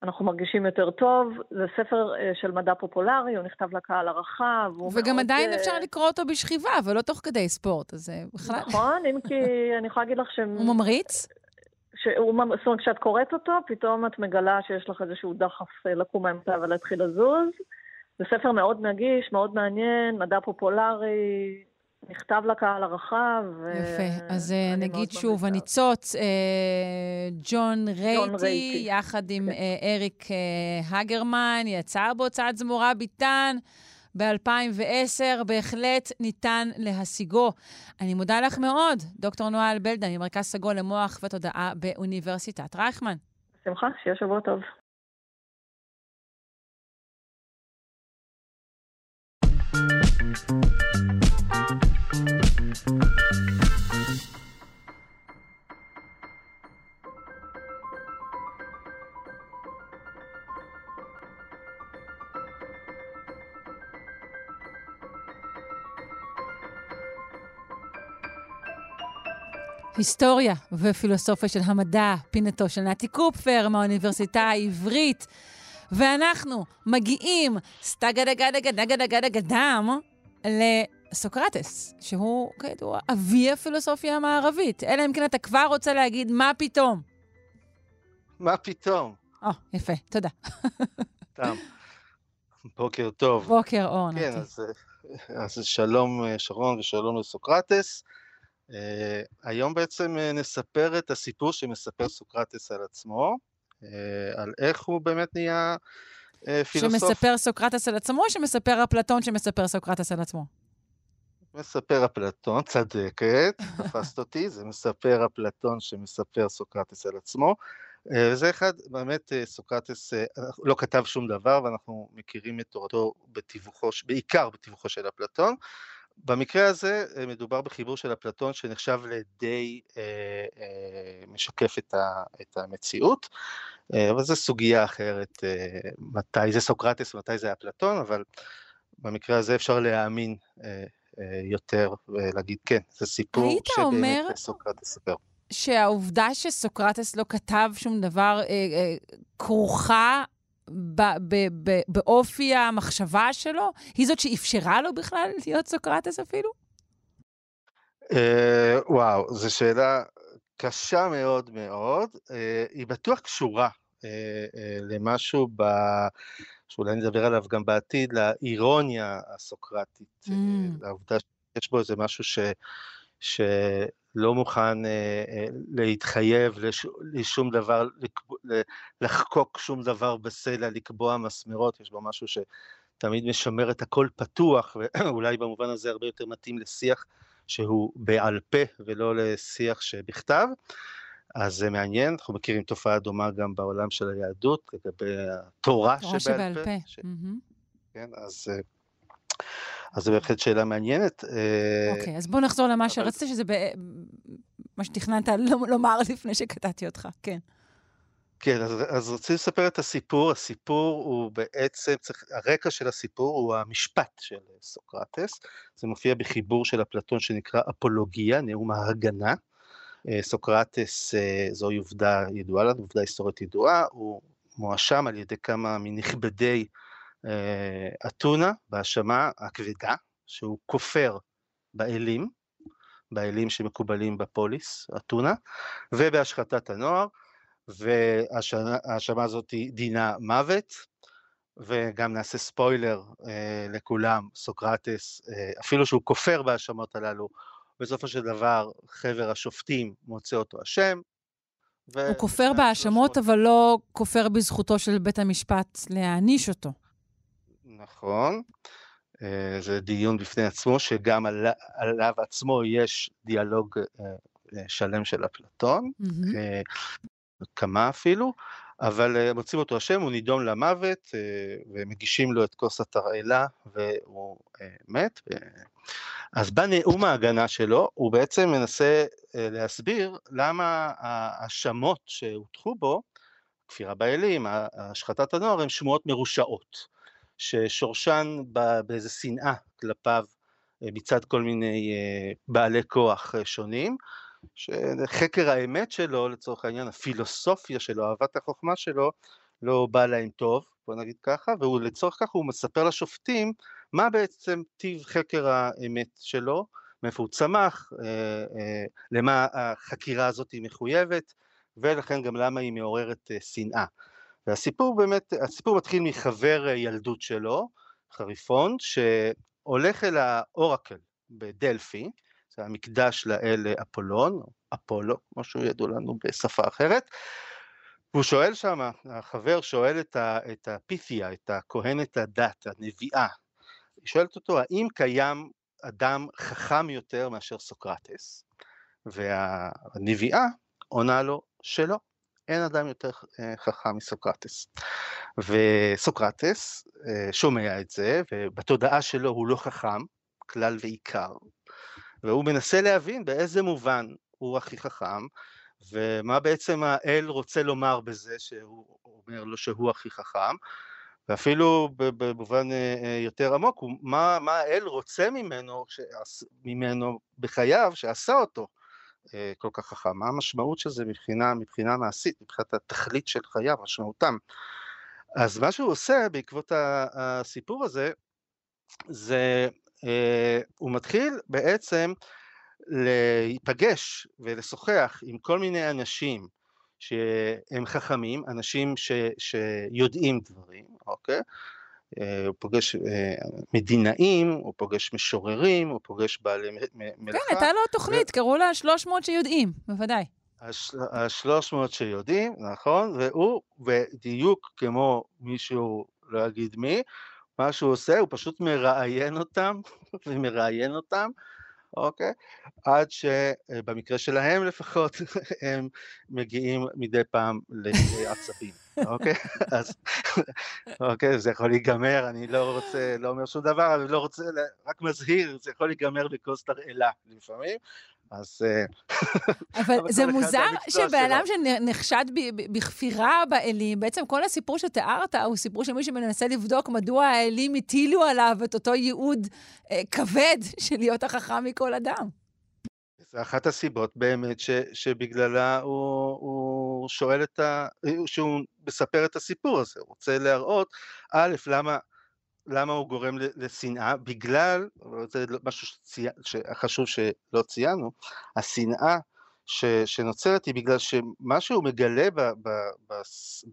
אנחנו מרגישים יותר טוב. זה ספר uh, של מדע פופולרי, הוא נכתב לקהל הרחב. וגם מאוד, עדיין uh... אפשר לקרוא אותו בשכיבה, ולא תוך כדי ספורט, אז בכלל... נכון, אם כי אני יכולה להגיד לך ש... הוא ממריץ? שהוא, זאת אומרת, כשאת קוראת אותו, פתאום את מגלה שיש לך איזשהו דחף לקום מהמיטה ולהתחיל לזוז. זה ספר מאוד נגיש, מאוד מעניין, מדע פופולרי, נכתב לקהל הרחב. יפה, אז אה, נגיד שוב, הניצוץ, אה, ג'ון רייטי, יחד עם כן. אה, אריק הגרמן, יצא בהוצאת זמורה ביטן. ב-2010, בהחלט ניתן להשיגו. אני מודה לך מאוד, דוקטור נועה אלבלדה, ממרכז סגול למוח ותודעה באוניברסיטת רייכמן. בשמחה, שיהיה שבוע טוב. היסטוריה ופילוסופיה של המדע, פינתו של נתי קופפר מהאוניברסיטה העברית. ואנחנו מגיעים סטגדגדגדגדגדם לסוקרטס, שהוא כידוע אבי הפילוסופיה המערבית. אלא אם כן אתה כבר רוצה להגיד מה פתאום. מה פתאום? או, יפה, תודה. תם. בוקר טוב. בוקר אור, כן, נתי. כן, אז, אז שלום שרון ושלום לסוקרטס. Uh, היום בעצם uh, נספר את הסיפור שמספר סוקרטס על עצמו, uh, על איך הוא באמת נהיה uh, פילוסוף. שמספר סוקרטס על עצמו, או שמספר אפלטון שמספר סוקרטס על עצמו? מספר אפלטון, צדקת, תפסת אותי, זה מספר אפלטון שמספר סוקרטס על עצמו. וזה אחד, באמת סוקרטס לא כתב שום דבר, ואנחנו מכירים את תורתו בתיווכו, בעיקר בתיווכו של אפלטון. במקרה הזה אה, מדובר בחיבור של אפלטון שנחשב לדי אה, אה, משקף את, ה, את המציאות, אה, אבל זו סוגיה אחרת, אה, מתי זה סוקרטס ומתי זה אפלטון, אבל במקרה הזה אפשר להאמין אה, אה, יותר ולהגיד כן, זה סיפור שבאמת סוקרטס סיפר. שהעובדה שסוקרטס לא כתב שום דבר אה, אה, כרוכה באופי המחשבה שלו? היא זאת שאפשרה לו בכלל להיות סוקרטס אפילו? אה, וואו, זו שאלה קשה מאוד מאוד. אה, היא בטוח קשורה אה, למשהו ב... שאולי נדבר עליו גם בעתיד, לאירוניה הסוקרטית, mm. לעובדה שיש בו איזה משהו ש... ש... לא מוכן אה, אה, להתחייב לש, לשום דבר, לחקוק שום דבר בסלע, לקבוע מסמרות, יש בו משהו שתמיד משמר את הכל פתוח, ואולי במובן הזה הרבה יותר מתאים לשיח שהוא בעל פה ולא לשיח שבכתב. אז זה מעניין, אנחנו מכירים תופעה דומה גם בעולם של היהדות, לגבי התורה שבעל, שבעל פה. פה. ש... Mm-hmm. כן, אז... אה, אז זו בהחלט שאלה מעניינת. אה, אוקיי, אז בוא נחזור למה שרצית, שזה מה שתכננת לומר לפני שקטעתי אותך, כן. כן, אז, אז רציתי לספר את הסיפור. הסיפור הוא בעצם, צריך, הרקע של הסיפור הוא המשפט של סוקרטס. זה מופיע בחיבור של אפלטון שנקרא אפולוגיה, נאום ההגנה. אה, סוקרטס, אה, זוהי עובדה ידועה לנו, עובדה היסטורית ידועה, הוא מואשם על ידי כמה מנכבדי אה, אתונה בהאשמה הכבדה, שהוא כופר באלים, באלים שמקובלים בפוליס, אתונה, ובהשחתת הנוער, וההאשמה הזאת דינה מוות, וגם נעשה ספוילר אה, לכולם, סוקרטס, אה, אפילו שהוא כופר בהאשמות הללו, בסופו של דבר חבר השופטים מוצא אותו אשם. הוא כופר בהאשמות, אבל לא כופר בזכותו של בית המשפט להעניש אותו. נכון. אה, זה דיון בפני עצמו, שגם על, עליו עצמו יש דיאלוג אה, שלם של אפלטון, mm-hmm. כמה אפילו, אבל מוצאים אותו אשם, הוא נידון למוות, ומגישים לו את כוס התרעלה, והוא מת. אז בנאום ההגנה שלו, הוא בעצם מנסה להסביר למה ההאשמות שהוטחו בו, כפירה באלים, השחתת הנוער, הן שמועות מרושעות. ששורשן באיזה שנאה כלפיו מצד כל מיני בעלי כוח שונים, שחקר האמת שלו, לצורך העניין, הפילוסופיה שלו, אהבת החוכמה שלו, לא בא להם טוב, בוא נגיד ככה, ולצורך כך הוא מספר לשופטים מה בעצם טיב חקר האמת שלו, מאיפה הוא צמח, אה, אה, למה החקירה הזאת היא מחויבת, ולכן גם למה היא מעוררת אה, שנאה. והסיפור באמת, הסיפור מתחיל מחבר ילדות שלו, חריפון, שהולך אל האורקל בדלפי, זה המקדש לאל אפולון, אפולו, כמו שהוא ידוע לנו בשפה אחרת, והוא שואל שם, החבר שואל את, ה, את הפיתיה, את הכהנת הדת, הנביאה, היא שואלת אותו, האם קיים אדם חכם יותר מאשר סוקרטס? והנביאה עונה לו שלא, אין אדם יותר אה, חכם מסוקרטס. וסוקרטס אה, שומע את זה, ובתודעה שלו הוא לא חכם, כלל ועיקר, והוא מנסה להבין באיזה מובן הוא הכי חכם, ומה בעצם האל רוצה לומר בזה שהוא אומר לו שהוא הכי חכם, ואפילו במובן אה, אה, יותר עמוק, מה, מה האל רוצה ממנו, שעש, ממנו בחייו, שעשה אותו אה, כל כך חכם, מה המשמעות של זה מבחינה, מבחינה מעשית, מבחינת התכלית של חייו, משמעותם. אז מה שהוא עושה בעקבות הסיפור הזה, זה הוא מתחיל בעצם להיפגש ולשוחח עם כל מיני אנשים שהם חכמים, אנשים ש, שיודעים דברים, אוקיי? אה, הוא פוגש אה, מדינאים, הוא פוגש משוררים, הוא פוגש בעלי מלאכה. כן, הייתה לו תוכנית, ו... קראו לה 300 שיודעים, בוודאי. ה-300 שיודעים, נכון, והוא, בדיוק כמו מישהו, לא אגיד מי, מה שהוא עושה, הוא פשוט מראיין אותם, ומראיין אותם, אוקיי? עד שבמקרה שלהם לפחות, הם מגיעים מדי פעם לעצבים, אוקיי? אז, אוקיי, זה יכול להיגמר, אני לא רוצה, לא אומר שום דבר, אני לא רוצה, רק מזהיר, זה יכול להיגמר בכוס תרעלה לפעמים, אז... אה, אבל זה מוזר שבן אדם שנחשד בכפירה באלים, בעצם כל הסיפור שתיארת הוא סיפור של מי שמנסה לבדוק מדוע האלים הטילו עליו את אותו ייעוד אה, כבד של להיות החכם מכל אדם. זה אחת הסיבות באמת ש, שבגללה הוא, הוא שואל את ה... שהוא מספר את הסיפור הזה, הוא רוצה להראות, א', למה למה הוא גורם לשנאה? בגלל, זה משהו שצי... שחשוב שלא ציינו, השנאה ש... שנוצרת היא בגלל שמה שהוא מגלה ב... ב...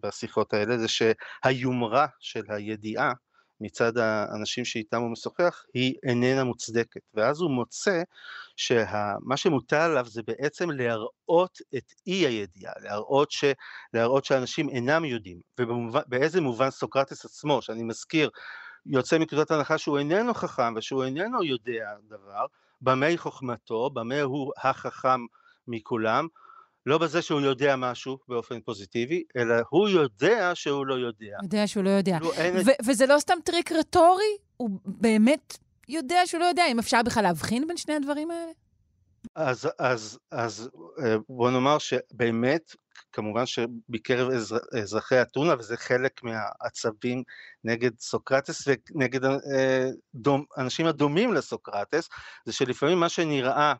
בשיחות האלה זה שהיומרה של הידיעה מצד האנשים שאיתם הוא משוחח היא איננה מוצדקת ואז הוא מוצא שמה שמוטל עליו זה בעצם להראות את אי הידיעה, להראות, ש... להראות שאנשים אינם יודעים ובאיזה מובן סוקרטס עצמו שאני מזכיר יוצא מנקודת הנחה שהוא איננו חכם ושהוא איננו יודע דבר, במה היא חוכמתו, במה הוא החכם מכולם, לא בזה שהוא יודע משהו באופן פוזיטיבי, אלא הוא יודע שהוא לא יודע. יודע שהוא לא יודע. לא, אין... וזה לא סתם טריק רטורי? הוא באמת יודע שהוא לא יודע? אם אפשר בכלל להבחין בין שני הדברים האלה? אז, אז, אז אה, בוא נאמר שבאמת כמובן שבקרב אזר, אזרחי אתונה, וזה חלק מהעצבים נגד סוקרטס ונגד אה, אנשים הדומים לסוקרטס, זה שלפעמים מה שנראה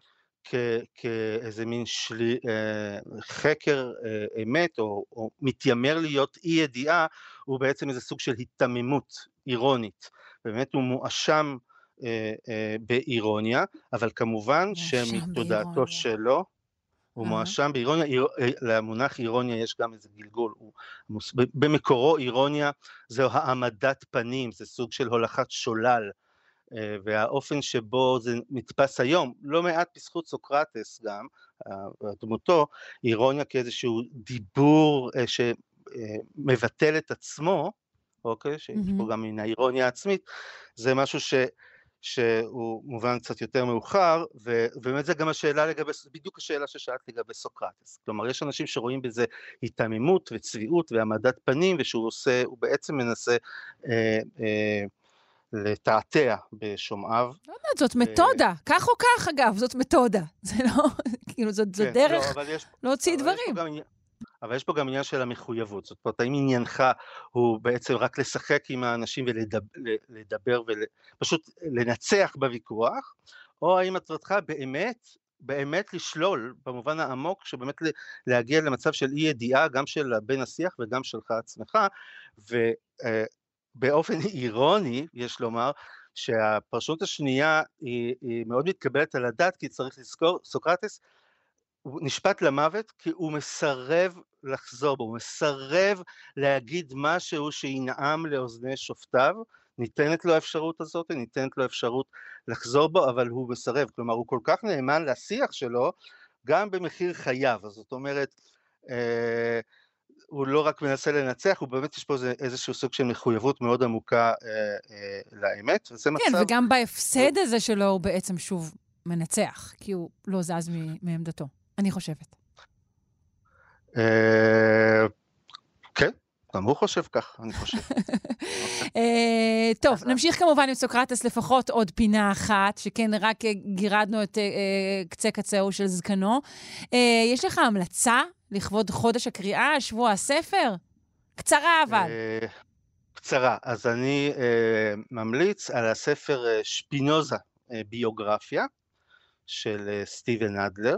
כ, כאיזה מין שלי, אה, חקר אה, אמת או, או מתיימר להיות אי ידיעה, הוא בעצם איזה סוג של היתממות אירונית. באמת הוא מואשם באירוניה, אבל כמובן שמתודעתו שלו, הוא מואשם באירוניה, אה, למונח אירוניה יש גם איזה גלגול, הוא, במקורו אירוניה זו העמדת פנים, זה סוג של הולכת שולל, אה, והאופן שבו זה נתפס היום, לא מעט בזכות סוקרטס גם, אה, דמותו, אירוניה כאיזשהו דיבור שמבטל את עצמו, אוקיי, שיש פה גם מן האירוניה העצמית, זה משהו ש... שהוא מובן קצת יותר מאוחר, ובאמת זה גם השאלה לגבי, בדיוק השאלה ששאלת לגבי סוקרטס. כלומר, יש אנשים שרואים בזה היתממות וצביעות והעמדת פנים, ושהוא עושה, הוא בעצם מנסה אה, אה, לתעתע בשומעיו. לא יודעת, זאת מתודה. כך או כך, אגב, זאת מתודה. זה לא, כאילו, זאת, זאת כן, דרך לא, יש, להוציא דברים. אבל יש פה גם עניין של המחויבות, זאת אומרת, האם עניינך הוא בעצם רק לשחק עם האנשים ולדבר ופשוט לנצח בוויכוח, או האם מטרתך באמת, באמת לשלול, במובן העמוק, שבאמת להגיע למצב של אי ידיעה, גם של בן השיח וגם שלך עצמך, ובאופן אירוני, יש לומר, שהפרשנות השנייה היא, היא מאוד מתקבלת על הדעת, כי צריך לזכור, סוקרטס הוא נשפט למוות כי הוא מסרב לחזור בו, הוא מסרב להגיד משהו שינעם לאוזני שופטיו, ניתנת לו האפשרות הזאת, ניתנת לו אפשרות לחזור בו, אבל הוא מסרב, כלומר הוא כל כך נאמן לשיח שלו, גם במחיר חייו, אז זאת אומרת, אה, הוא לא רק מנסה לנצח, הוא באמת יש פה איזשהו סוג של מחויבות מאוד עמוקה אה, אה, לאמת, וזה כן, מצב... כן, וגם בהפסד הזה שלו הוא בעצם שוב מנצח, כי הוא לא זז מעמדתו, אני חושבת. אה, כן, גם הוא חושב כך, אני חושב. אה, טוב, נמשיך כמובן עם סוקרטס לפחות עוד פינה אחת, שכן רק גירדנו את אה, קצה קצהו של זקנו. יש לך המלצה לכבוד חודש הקריאה, שבוע הספר? קצרה אבל. קצרה. אז אני ממליץ על הספר שפינוזה, ביוגרפיה, של סטיבן נדלר.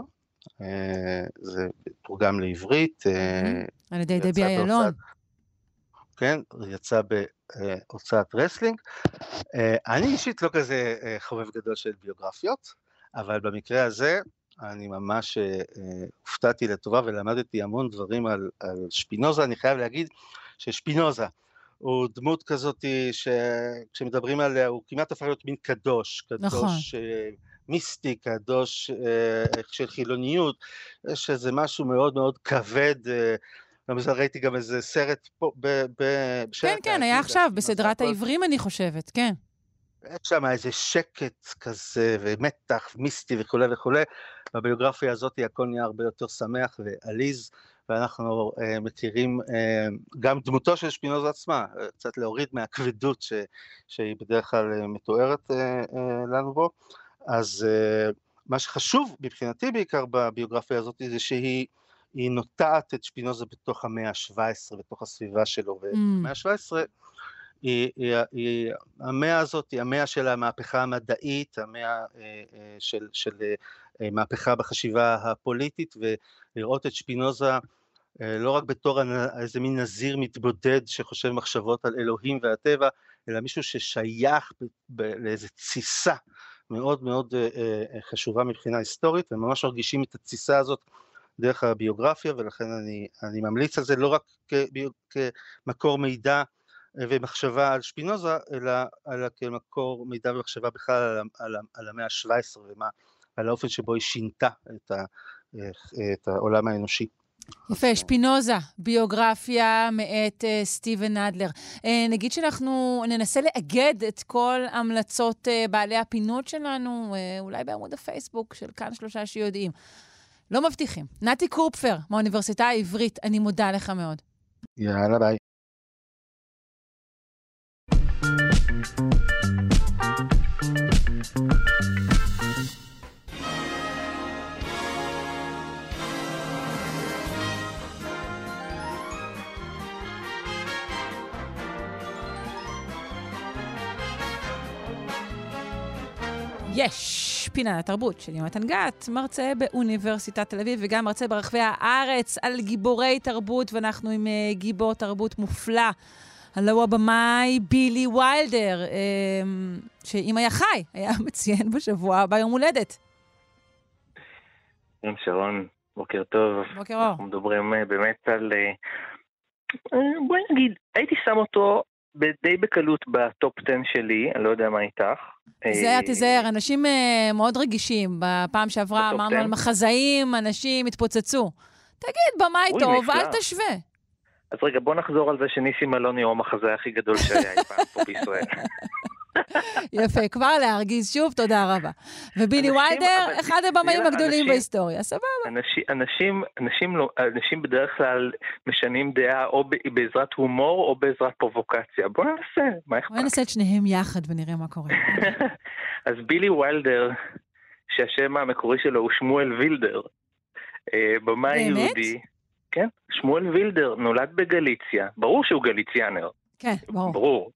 זה תורגם לעברית. על ידי דבי איילון. כן, יצא בהוצאת רסלינג. אני אישית לא כזה חובב גדול של ביוגרפיות, אבל במקרה הזה אני ממש הופתעתי לטובה ולמדתי המון דברים על, על שפינוזה. אני חייב להגיד ששפינוזה הוא דמות כזאת שכשמדברים עליה הוא כמעט הפך להיות מין קדוש, קדוש נכון. מיסטי, קדוש של חילוניות, יש איזה משהו מאוד מאוד כבד. גם ראיתי גם איזה סרט פה, ב... ב כן, כן, היה עכשיו, בסדרת העברים, אני חושבת, כן. יש שם איזה שקט כזה, ומתח, מיסטי וכולי וכולי. בביוגרפיה הזאת הכל נהיה הרבה יותר שמח ועליז, ואנחנו uh, מכירים uh, גם דמותו של שפינוזה עצמה, קצת להוריד מהכבדות ש, שהיא בדרך כלל מתוארת uh, uh, לנו בו. אז uh, מה שחשוב מבחינתי בעיקר בביוגרפיה הזאת זה שהיא נוטעת את שפינוזה בתוך המאה ה-17, בתוך הסביבה שלו, mm. והמאה ה-17 היא, היא, היא, המאה הזאת היא המאה של המהפכה המדעית, המאה אה, אה, של, של אה, מהפכה בחשיבה הפוליטית, ולראות את שפינוזה לא רק בתור איזה מין נזיר מתבודד שחושב מחשבות על אלוהים והטבע, אלא מישהו ששייך ב, ב, לאיזה תסיסה מאוד מאוד חשובה מבחינה היסטורית, וממש מרגישים את התסיסה הזאת דרך הביוגרפיה, ולכן אני, אני ממליץ על זה לא רק כמקור מידע ומחשבה על שפינוזה, אלא, אלא כמקור מידע ומחשבה בכלל על, על, על המאה ה-17 ועל האופן שבו היא שינתה את, ה, את העולם האנושי. יפה, שפינוזה, ביוגרפיה מאת uh, סטיבן אדלר. Uh, נגיד שאנחנו ננסה לאגד את כל המלצות uh, בעלי הפינות שלנו, uh, אולי בעמוד הפייסבוק של כאן שלושה שיודעים. לא מבטיחים. נתי קורפפר, מהאוניברסיטה העברית, אני מודה לך מאוד. יאללה, ביי. יש פינה לתרבות של יונתן גת, מרצה באוניברסיטת תל אביב וגם מרצה ברחבי הארץ על גיבורי תרבות, ואנחנו עם uh, גיבור תרבות מופלא. הלוא הבמאי בילי ויילדר, uh, שאם היה חי, היה מציין בשבוע הבא יום הולדת. כן, שרון, בוקר טוב. בוקר אור. אנחנו מדברים uh, באמת על... בואי נגיד, הייתי שם אותו די בקלות ב top 10 שלי, אני לא יודע מה איתך. תיזהר, תיזהר, אנשים uh, מאוד רגישים. בפעם שעברה אמרנו על מחזאים, אנשים התפוצצו. תגיד, במאי טוב, אל תשווה. אז רגע, בוא נחזור על זה שניסים אלוני הוא המחזאי הכי גדול שהיה אי פעם פה בישראל. יפה, כבר להרגיז שוב, תודה רבה. ובילי ויידר, אחד הבמאים הגדולים בהיסטוריה, סבבה. אנשים, אנשים, אנשים, לא, אנשים בדרך כלל משנים דעה או בעזרת הומור או בעזרת פרובוקציה. בוא ננסה, מה אכפת? בוא ננסה את שניהם יחד ונראה מה קורה. אז בילי וילדר, שהשם המקורי שלו הוא שמואל וילדר, אה, במאי יהודי. כן? שמואל וילדר נולד בגליציה, ברור שהוא גליציאנר. כן, ברור. ברור.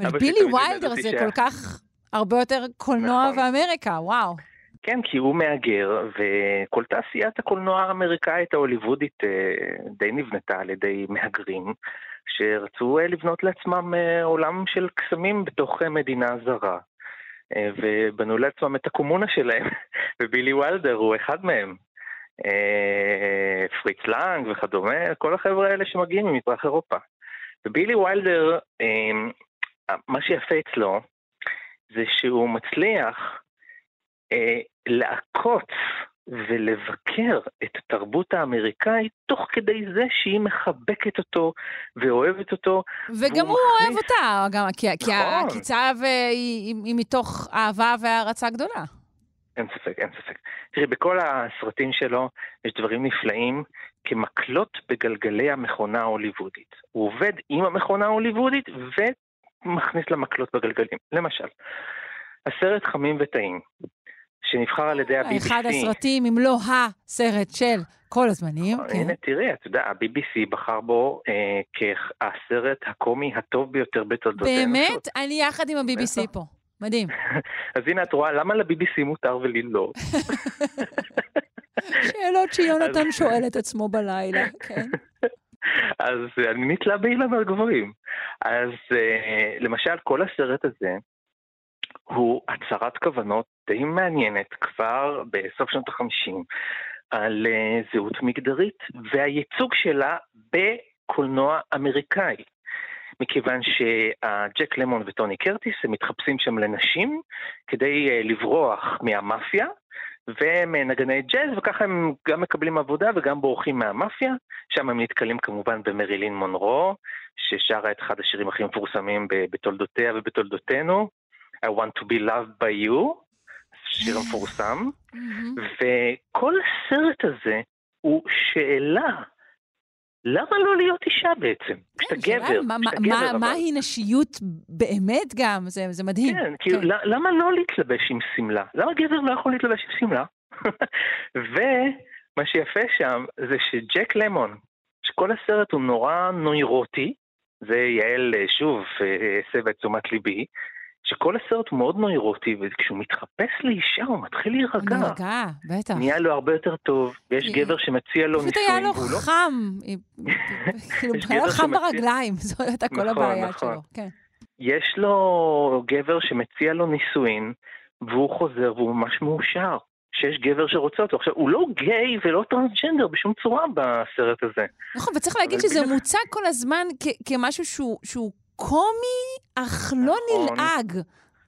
אבל בילי ויילדר זה כל כך הרבה יותר קולנוע נכון. ואמריקה, וואו. כן, כי הוא מהגר, וכל תעשיית הקולנוע האמריקאית ההוליוודית אה, די נבנתה על ידי מהגרים, שרצו אה, לבנות לעצמם אה, עולם של קסמים בתוך מדינה זרה. ובנו לעצמם את הקומונה שלהם, ובילי וילדר הוא אחד מהם. פריץ לנג וכדומה, כל החבר'ה האלה שמגיעים ממזרח אירופה. ובילי וילדר, אה, מה שיפה אצלו, זה שהוא מצליח אה, לעקוץ ולבקר את התרבות האמריקאית תוך כדי זה שהיא מחבקת אותו ואוהבת אותו. וגם הוא מכניס- אוהב אותה, גם, כי, נכון. העקיצה היא מתוך אהבה והערצה גדולה. אין ספק, אין ספק. תראי, בכל הסרטים שלו יש דברים נפלאים כמקלות בגלגלי המכונה ההוליוודית. הוא עובד עם המכונה ההוליוודית ומכניס לה מקלות בגלגלים. למשל, הסרט חמים וטעים, שנבחר על ידי ה-BBC. אחד הסרטים, אם לא הסרט של כל הזמנים. כן. הנה, תראי, אתה יודע, ה-BBC בחר בו אה, כהסרט הקומי הטוב ביותר בתולדותינו. באמת? אני יחד עם ה-BBC פה. מדהים. אז הנה, את רואה, למה ל-BBC מותר ולי לא? שאלות שיונתן שואל את עצמו בלילה, כן. אז אני נתלה באילן הגבוהים. אז אה, למשל, כל הסרט הזה הוא הצהרת כוונות די מעניינת כבר בסוף שנות ה-50 על אה, זהות מגדרית והייצוג שלה בקולנוע אמריקאי. מכיוון שג'ק למון וטוני קרטיס הם מתחפשים שם לנשים כדי אה, לברוח מהמאפיה, והם אה, נגני ג'אז, וככה הם גם מקבלים עבודה וגם בורחים מהמאפיה. שם הם נתקלים כמובן במרילין מונרו, ששרה את אחד השירים הכי מפורסמים בתולדותיה ובתולדותינו, I want to be loved by you, שיר המפורסם. וכל הסרט הזה הוא שאלה, למה לא להיות אישה בעצם? כשאתה גבר, מה- כשאתה מה- גבר, אבל. מהי נשיות באמת גם? זה זה מדהים. כן, כאילו, ל- למה לא להתלבש עם שמלה? למה גבר לא יכול להתלבש עם שמלה? ומה שיפה שם זה שג'ק למון, שכל הסרט הוא נורא נוירוטי, זה יעל, אה, שוב, אה, הסבה את תשומת ליבי, שכל הסרט הוא מאוד נוירוטי, וכשהוא מתחפש לאישה הוא מתחיל להירגע. נרגע, בטח. נהיה לו הרבה יותר טוב, ויש גבר שמציע לו פשוט נישואים, היה לו לא... חם, כאילו, היה לו חם ברגליים, זו הייתה כל נכון, הבעיה נכון. שלו. כן. יש לו גבר שמציע לו נישואין, והוא חוזר והוא ממש מאושר. שיש גבר שרוצה אותו. עכשיו, הוא לא גיי ולא טרנסג'נדר בשום צורה בסרט הזה. נכון, וצריך להגיד שזה מוצג כל הזמן כמשהו שהוא קומי, אך לא נכון. נלעג.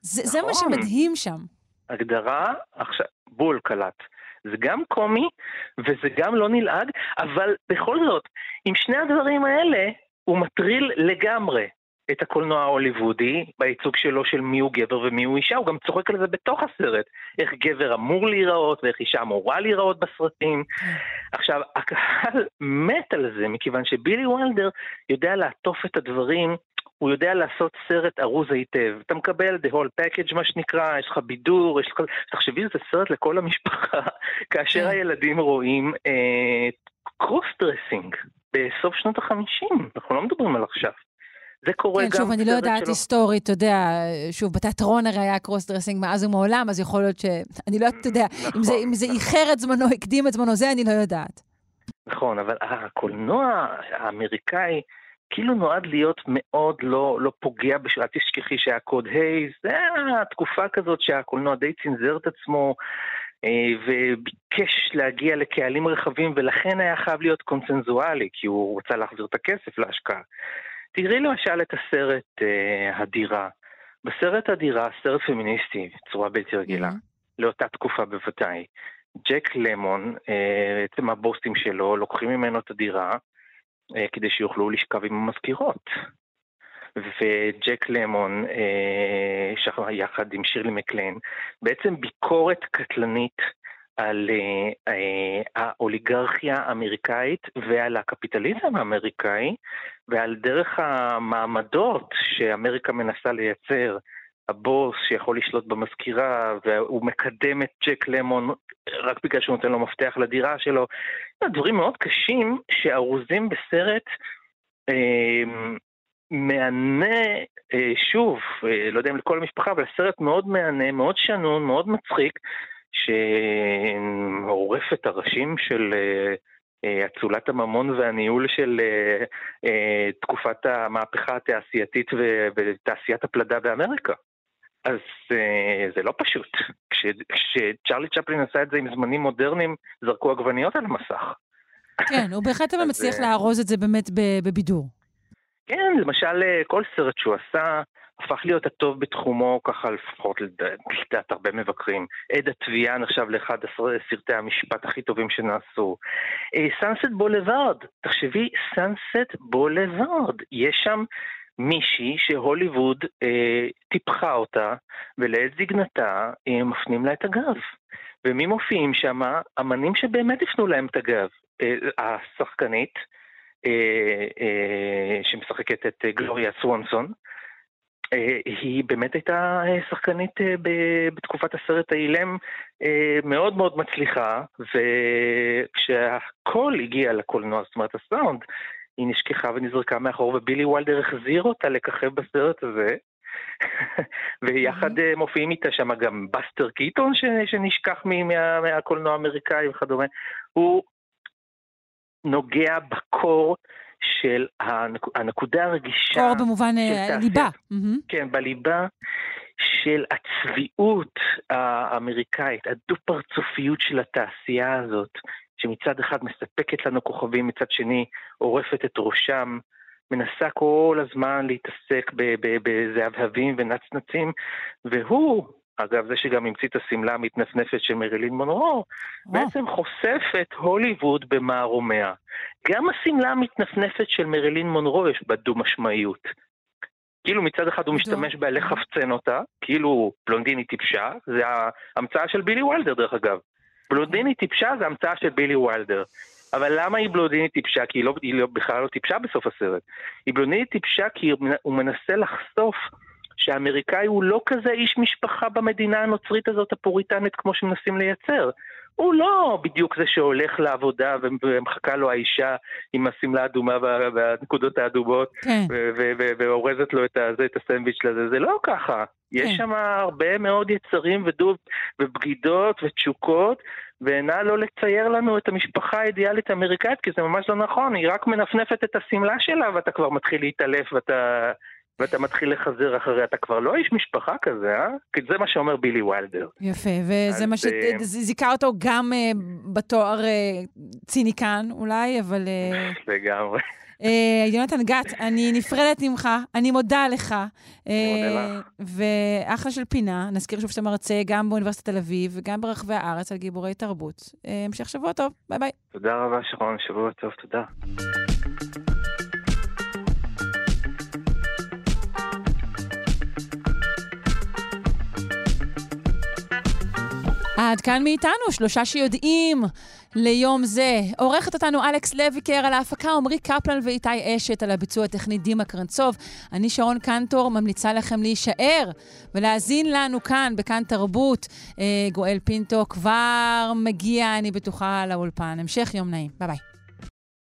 זה זה מה נכון. שמדהים שם. הגדרה, עכשיו, בול קלט. זה גם קומי וזה גם לא נלעג, אבל בכל זאת, עם שני הדברים האלה, הוא מטריל לגמרי את הקולנוע ההוליוודי, בייצוג שלו של מי הוא גבר ומי הוא אישה, הוא גם צוחק על זה בתוך הסרט, איך גבר אמור להיראות ואיך אישה אמורה להיראות בסרטים. עכשיו, הקהל מת על זה, מכיוון שבילי וילדר יודע לעטוף את הדברים הוא יודע לעשות סרט ארוז היטב. אתה מקבל the whole package, מה שנקרא, יש לך בידור, יש לך... תחשבי, זה סרט לכל המשפחה, כאשר הילדים רואים אה, cross dressing בסוף שנות החמישים, אנחנו לא מדברים על עכשיו. זה קורה כן, גם שוב, אני לא יודעת שלו. היסטורית, אתה יודע, שוב, בתיאטרון הרי היה cross dressing מאז ומעולם, אז יכול להיות ש... אני לא יודעת, אתה יודע, אם זה- אם זה איחר את זמנו, הקדים את זמנו, זה אני לא יודעת. נכון, אבל הקולנוע האמריקאי כאילו נועד להיות מאוד לא, לא פוגע, בש... אל תשכחי שהיה קוד הייז, זה היה תקופה כזאת שהקולנוע די צנזר את עצמו אה, וביקש להגיע לקהלים רחבים ולכן היה חייב להיות קונצנזואלי, כי הוא רצה להחזיר את הכסף להשקעה. תראי למשל את הסרט אה, הדירה. בסרט הדירה, סרט פמיניסטי, בצורה בלתי רגילה, לאותה תקופה בוודאי. ג'ק למון, אה, בעצם הבוסטים שלו, לוקחים ממנו את הדירה כדי שיוכלו לשכב עם המזכירות. וג'ק למון, אה, שח- יחד עם שירלי מקליין, בעצם ביקורת קטלנית על אה, אה, האוליגרכיה האמריקאית ועל הקפיטליזם האמריקאי ועל דרך המעמדות שאמריקה מנסה לייצר. הבוס שיכול לשלוט במזכירה והוא מקדם את ג'ק למון רק בגלל שהוא נותן לו מפתח לדירה שלו. מהדברים מאוד קשים שארוזים בסרט אה, מהנה, אה, שוב, אה, לא יודע אם לכל המשפחה, אבל סרט מאוד מהנה, מאוד שנון, מאוד מצחיק, שעורף את הראשים של אה, אה, אצולת הממון והניהול של אה, אה, תקופת המהפכה התעשייתית ותעשיית הפלדה באמריקה. אז אה, זה לא פשוט. כש, כשצ'רלי צ'פלין עשה את זה עם זמנים מודרניים, זרקו עגבניות על המסך. כן, הוא בהחלט אבל מצליח אה, לארוז את זה באמת בבידור. כן, למשל, אה, כל סרט שהוא עשה הפך להיות הטוב בתחומו, ככה לפחות לדעת הרבה מבקרים. עד התביעה נחשב לאחד סרטי המשפט הכי טובים שנעשו. Sunset Boulevard, תחשבי, Sunset Boulevard. יש שם מישהי שהוליווד אה, טיפחה אותה, ולעת זקנתה אה, מפנים לה את הגב. ומי מופיעים שם? אמנים שבאמת הפנו להם את הגב. אה, השחקנית, אה, אה, שמשחקת את אה, גלוריה סוונסון, אה, היא באמת הייתה אה, שחקנית בתקופת הסרט האילם מאוד מאוד מצליחה, וכשהכל הגיע לקולנוע, זאת אומרת הסאונד, היא נשכחה ונזרקה מאחור, ובילי וולדר החזיר אותה לככב בסרט הזה. ויחד mm-hmm. מופיעים איתה שם גם בסטר קיטון שנשכח מה, מהקולנוע האמריקאי וכדומה. הוא נוגע בקור של הנק... הנקודה הרגישה... קור במובן אה, ליבה. כן, בליבה של הצביעות האמריקאית, הדו-פרצופיות של התעשייה הזאת, שמצד אחד מספקת לנו כוכבים, מצד שני עורפת את ראשם, מנסה כל הזמן להתעסק בזהבהבים ונצנצים, והוא, אגב, זה שגם המציא את השמלה המתנפנפת של מרילין מונרו, בעצם חושף את הוליווד במערומיה. גם השמלה המתנפנפת של מרילין מונרו יש בה דו-משמעיות. כאילו מצד אחד הוא משתמש בה לחפצן אותה, כאילו בלונדיני טיפשה, זה ההמצאה של בילי וולדר דרך אגב. בלונדיני טיפשה זה המצאה של בילי וולדר. אבל למה היא בלונדינית טיפשה? כי היא, לא, היא לא, בכלל לא טיפשה בסוף הסרט. היא בלונדינית טיפשה כי הוא מנסה לחשוף שהאמריקאי הוא לא כזה איש משפחה במדינה הנוצרית הזאת הפוריטנית כמו שמנסים לייצר. הוא לא בדיוק זה שהולך לעבודה ומחכה לו האישה עם השמלה האדומה והנקודות האדומות כן. ואורזת לו את, הזה, את הסנדוויץ' לזה, זה לא ככה. כן. יש שם הרבה מאוד יצרים ודוב ובגידות ותשוקות, ונא לא לצייר לנו את המשפחה האידיאלית האמריקאית, כי זה ממש לא נכון, היא רק מנפנפת את השמלה שלה ואתה כבר מתחיל להתעלף ואתה... ואתה מתחיל לחזר אחריה, אתה כבר לא איש משפחה כזה, אה? כי זה מה שאומר בילי וילדר. יפה, וזה מה אה, שזיכה אותו גם uh, בתואר uh, ציניקן אולי, אבל... לגמרי. יונתן גת, אני נפרדת ממך, אני מודה לך. אני מודה לך. ואחלה של פינה, נזכיר שוב שאתה מרצה גם באוניברסיטת תל אביב וגם ברחבי הארץ על גיבורי תרבות. המשך שבוע טוב, ביי ביי. תודה רבה, שרון, שבוע טוב, תודה. עד כאן מאיתנו, שלושה שיודעים ליום זה. עורכת אותנו אלכס לויקר על ההפקה, עמרי קפלן ואיתי אשת על הביצוע הטכני דימה קרנצוב. אני שרון קנטור, ממליצה לכם להישאר ולהאזין לנו כאן, בכאן תרבות. אה, גואל פינטו כבר מגיע, אני בטוחה, לאולפן. המשך יום נעים. ביי ביי.